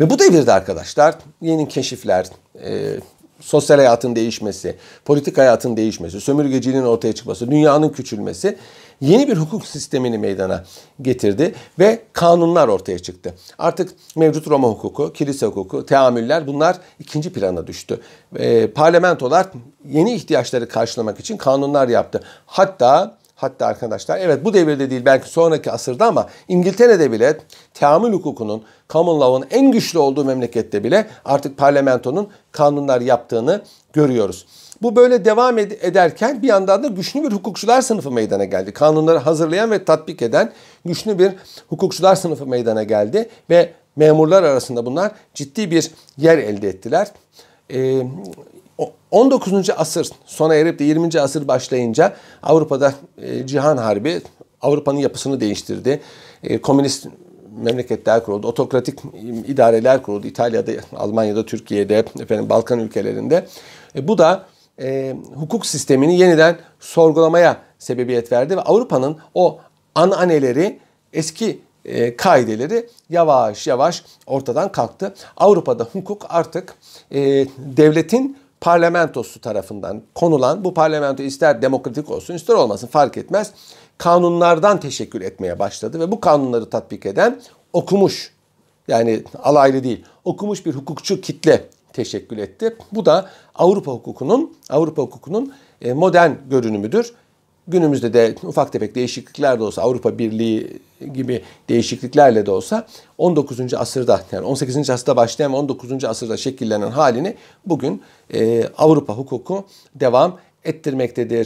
Ve bu devirde arkadaşlar yeni keşifler, e, sosyal hayatın değişmesi, politik hayatın değişmesi, sömürgeciliğin ortaya çıkması, dünyanın küçülmesi yeni bir hukuk sistemini meydana getirdi ve kanunlar ortaya çıktı. Artık mevcut Roma hukuku, kilise hukuku, teamüller bunlar ikinci plana düştü. E, parlamentolar yeni ihtiyaçları karşılamak için kanunlar yaptı. Hatta Hatta arkadaşlar evet bu devirde değil belki sonraki asırda ama İngiltere'de bile teamül hukukunun, common law'ın en güçlü olduğu memlekette bile artık parlamentonun kanunlar yaptığını görüyoruz. Bu böyle devam ederken bir yandan da güçlü bir hukukçular sınıfı meydana geldi. Kanunları hazırlayan ve tatbik eden güçlü bir hukukçular sınıfı meydana geldi ve memurlar arasında bunlar ciddi bir yer elde ettiler. Ee, 19. asır sona erip de 20. asır başlayınca Avrupa'da e, Cihan Harbi Avrupa'nın yapısını değiştirdi. E, komünist memleketler kuruldu, otokratik idareler kuruldu. İtalya'da, Almanya'da, Türkiye'de, efendim Balkan ülkelerinde. E, bu da e, hukuk sistemini yeniden sorgulamaya sebebiyet verdi ve Avrupa'nın o ananeleri, eski e, kaideleri yavaş yavaş ortadan kalktı. Avrupa'da hukuk artık e, devletin parlamentosu tarafından konulan bu parlamento ister demokratik olsun ister olmasın fark etmez kanunlardan teşekkür etmeye başladı ve bu kanunları tatbik eden okumuş yani alaylı değil okumuş bir hukukçu kitle teşekkür etti. Bu da Avrupa hukukunun Avrupa hukukunun e, modern görünümüdür. Günümüzde de ufak tefek değişiklikler de olsa Avrupa Birliği gibi değişikliklerle de olsa 19. asırda yani 18. asırda başlayan 19. asırda şekillenen halini bugün e, Avrupa hukuku devam ettirmektedir.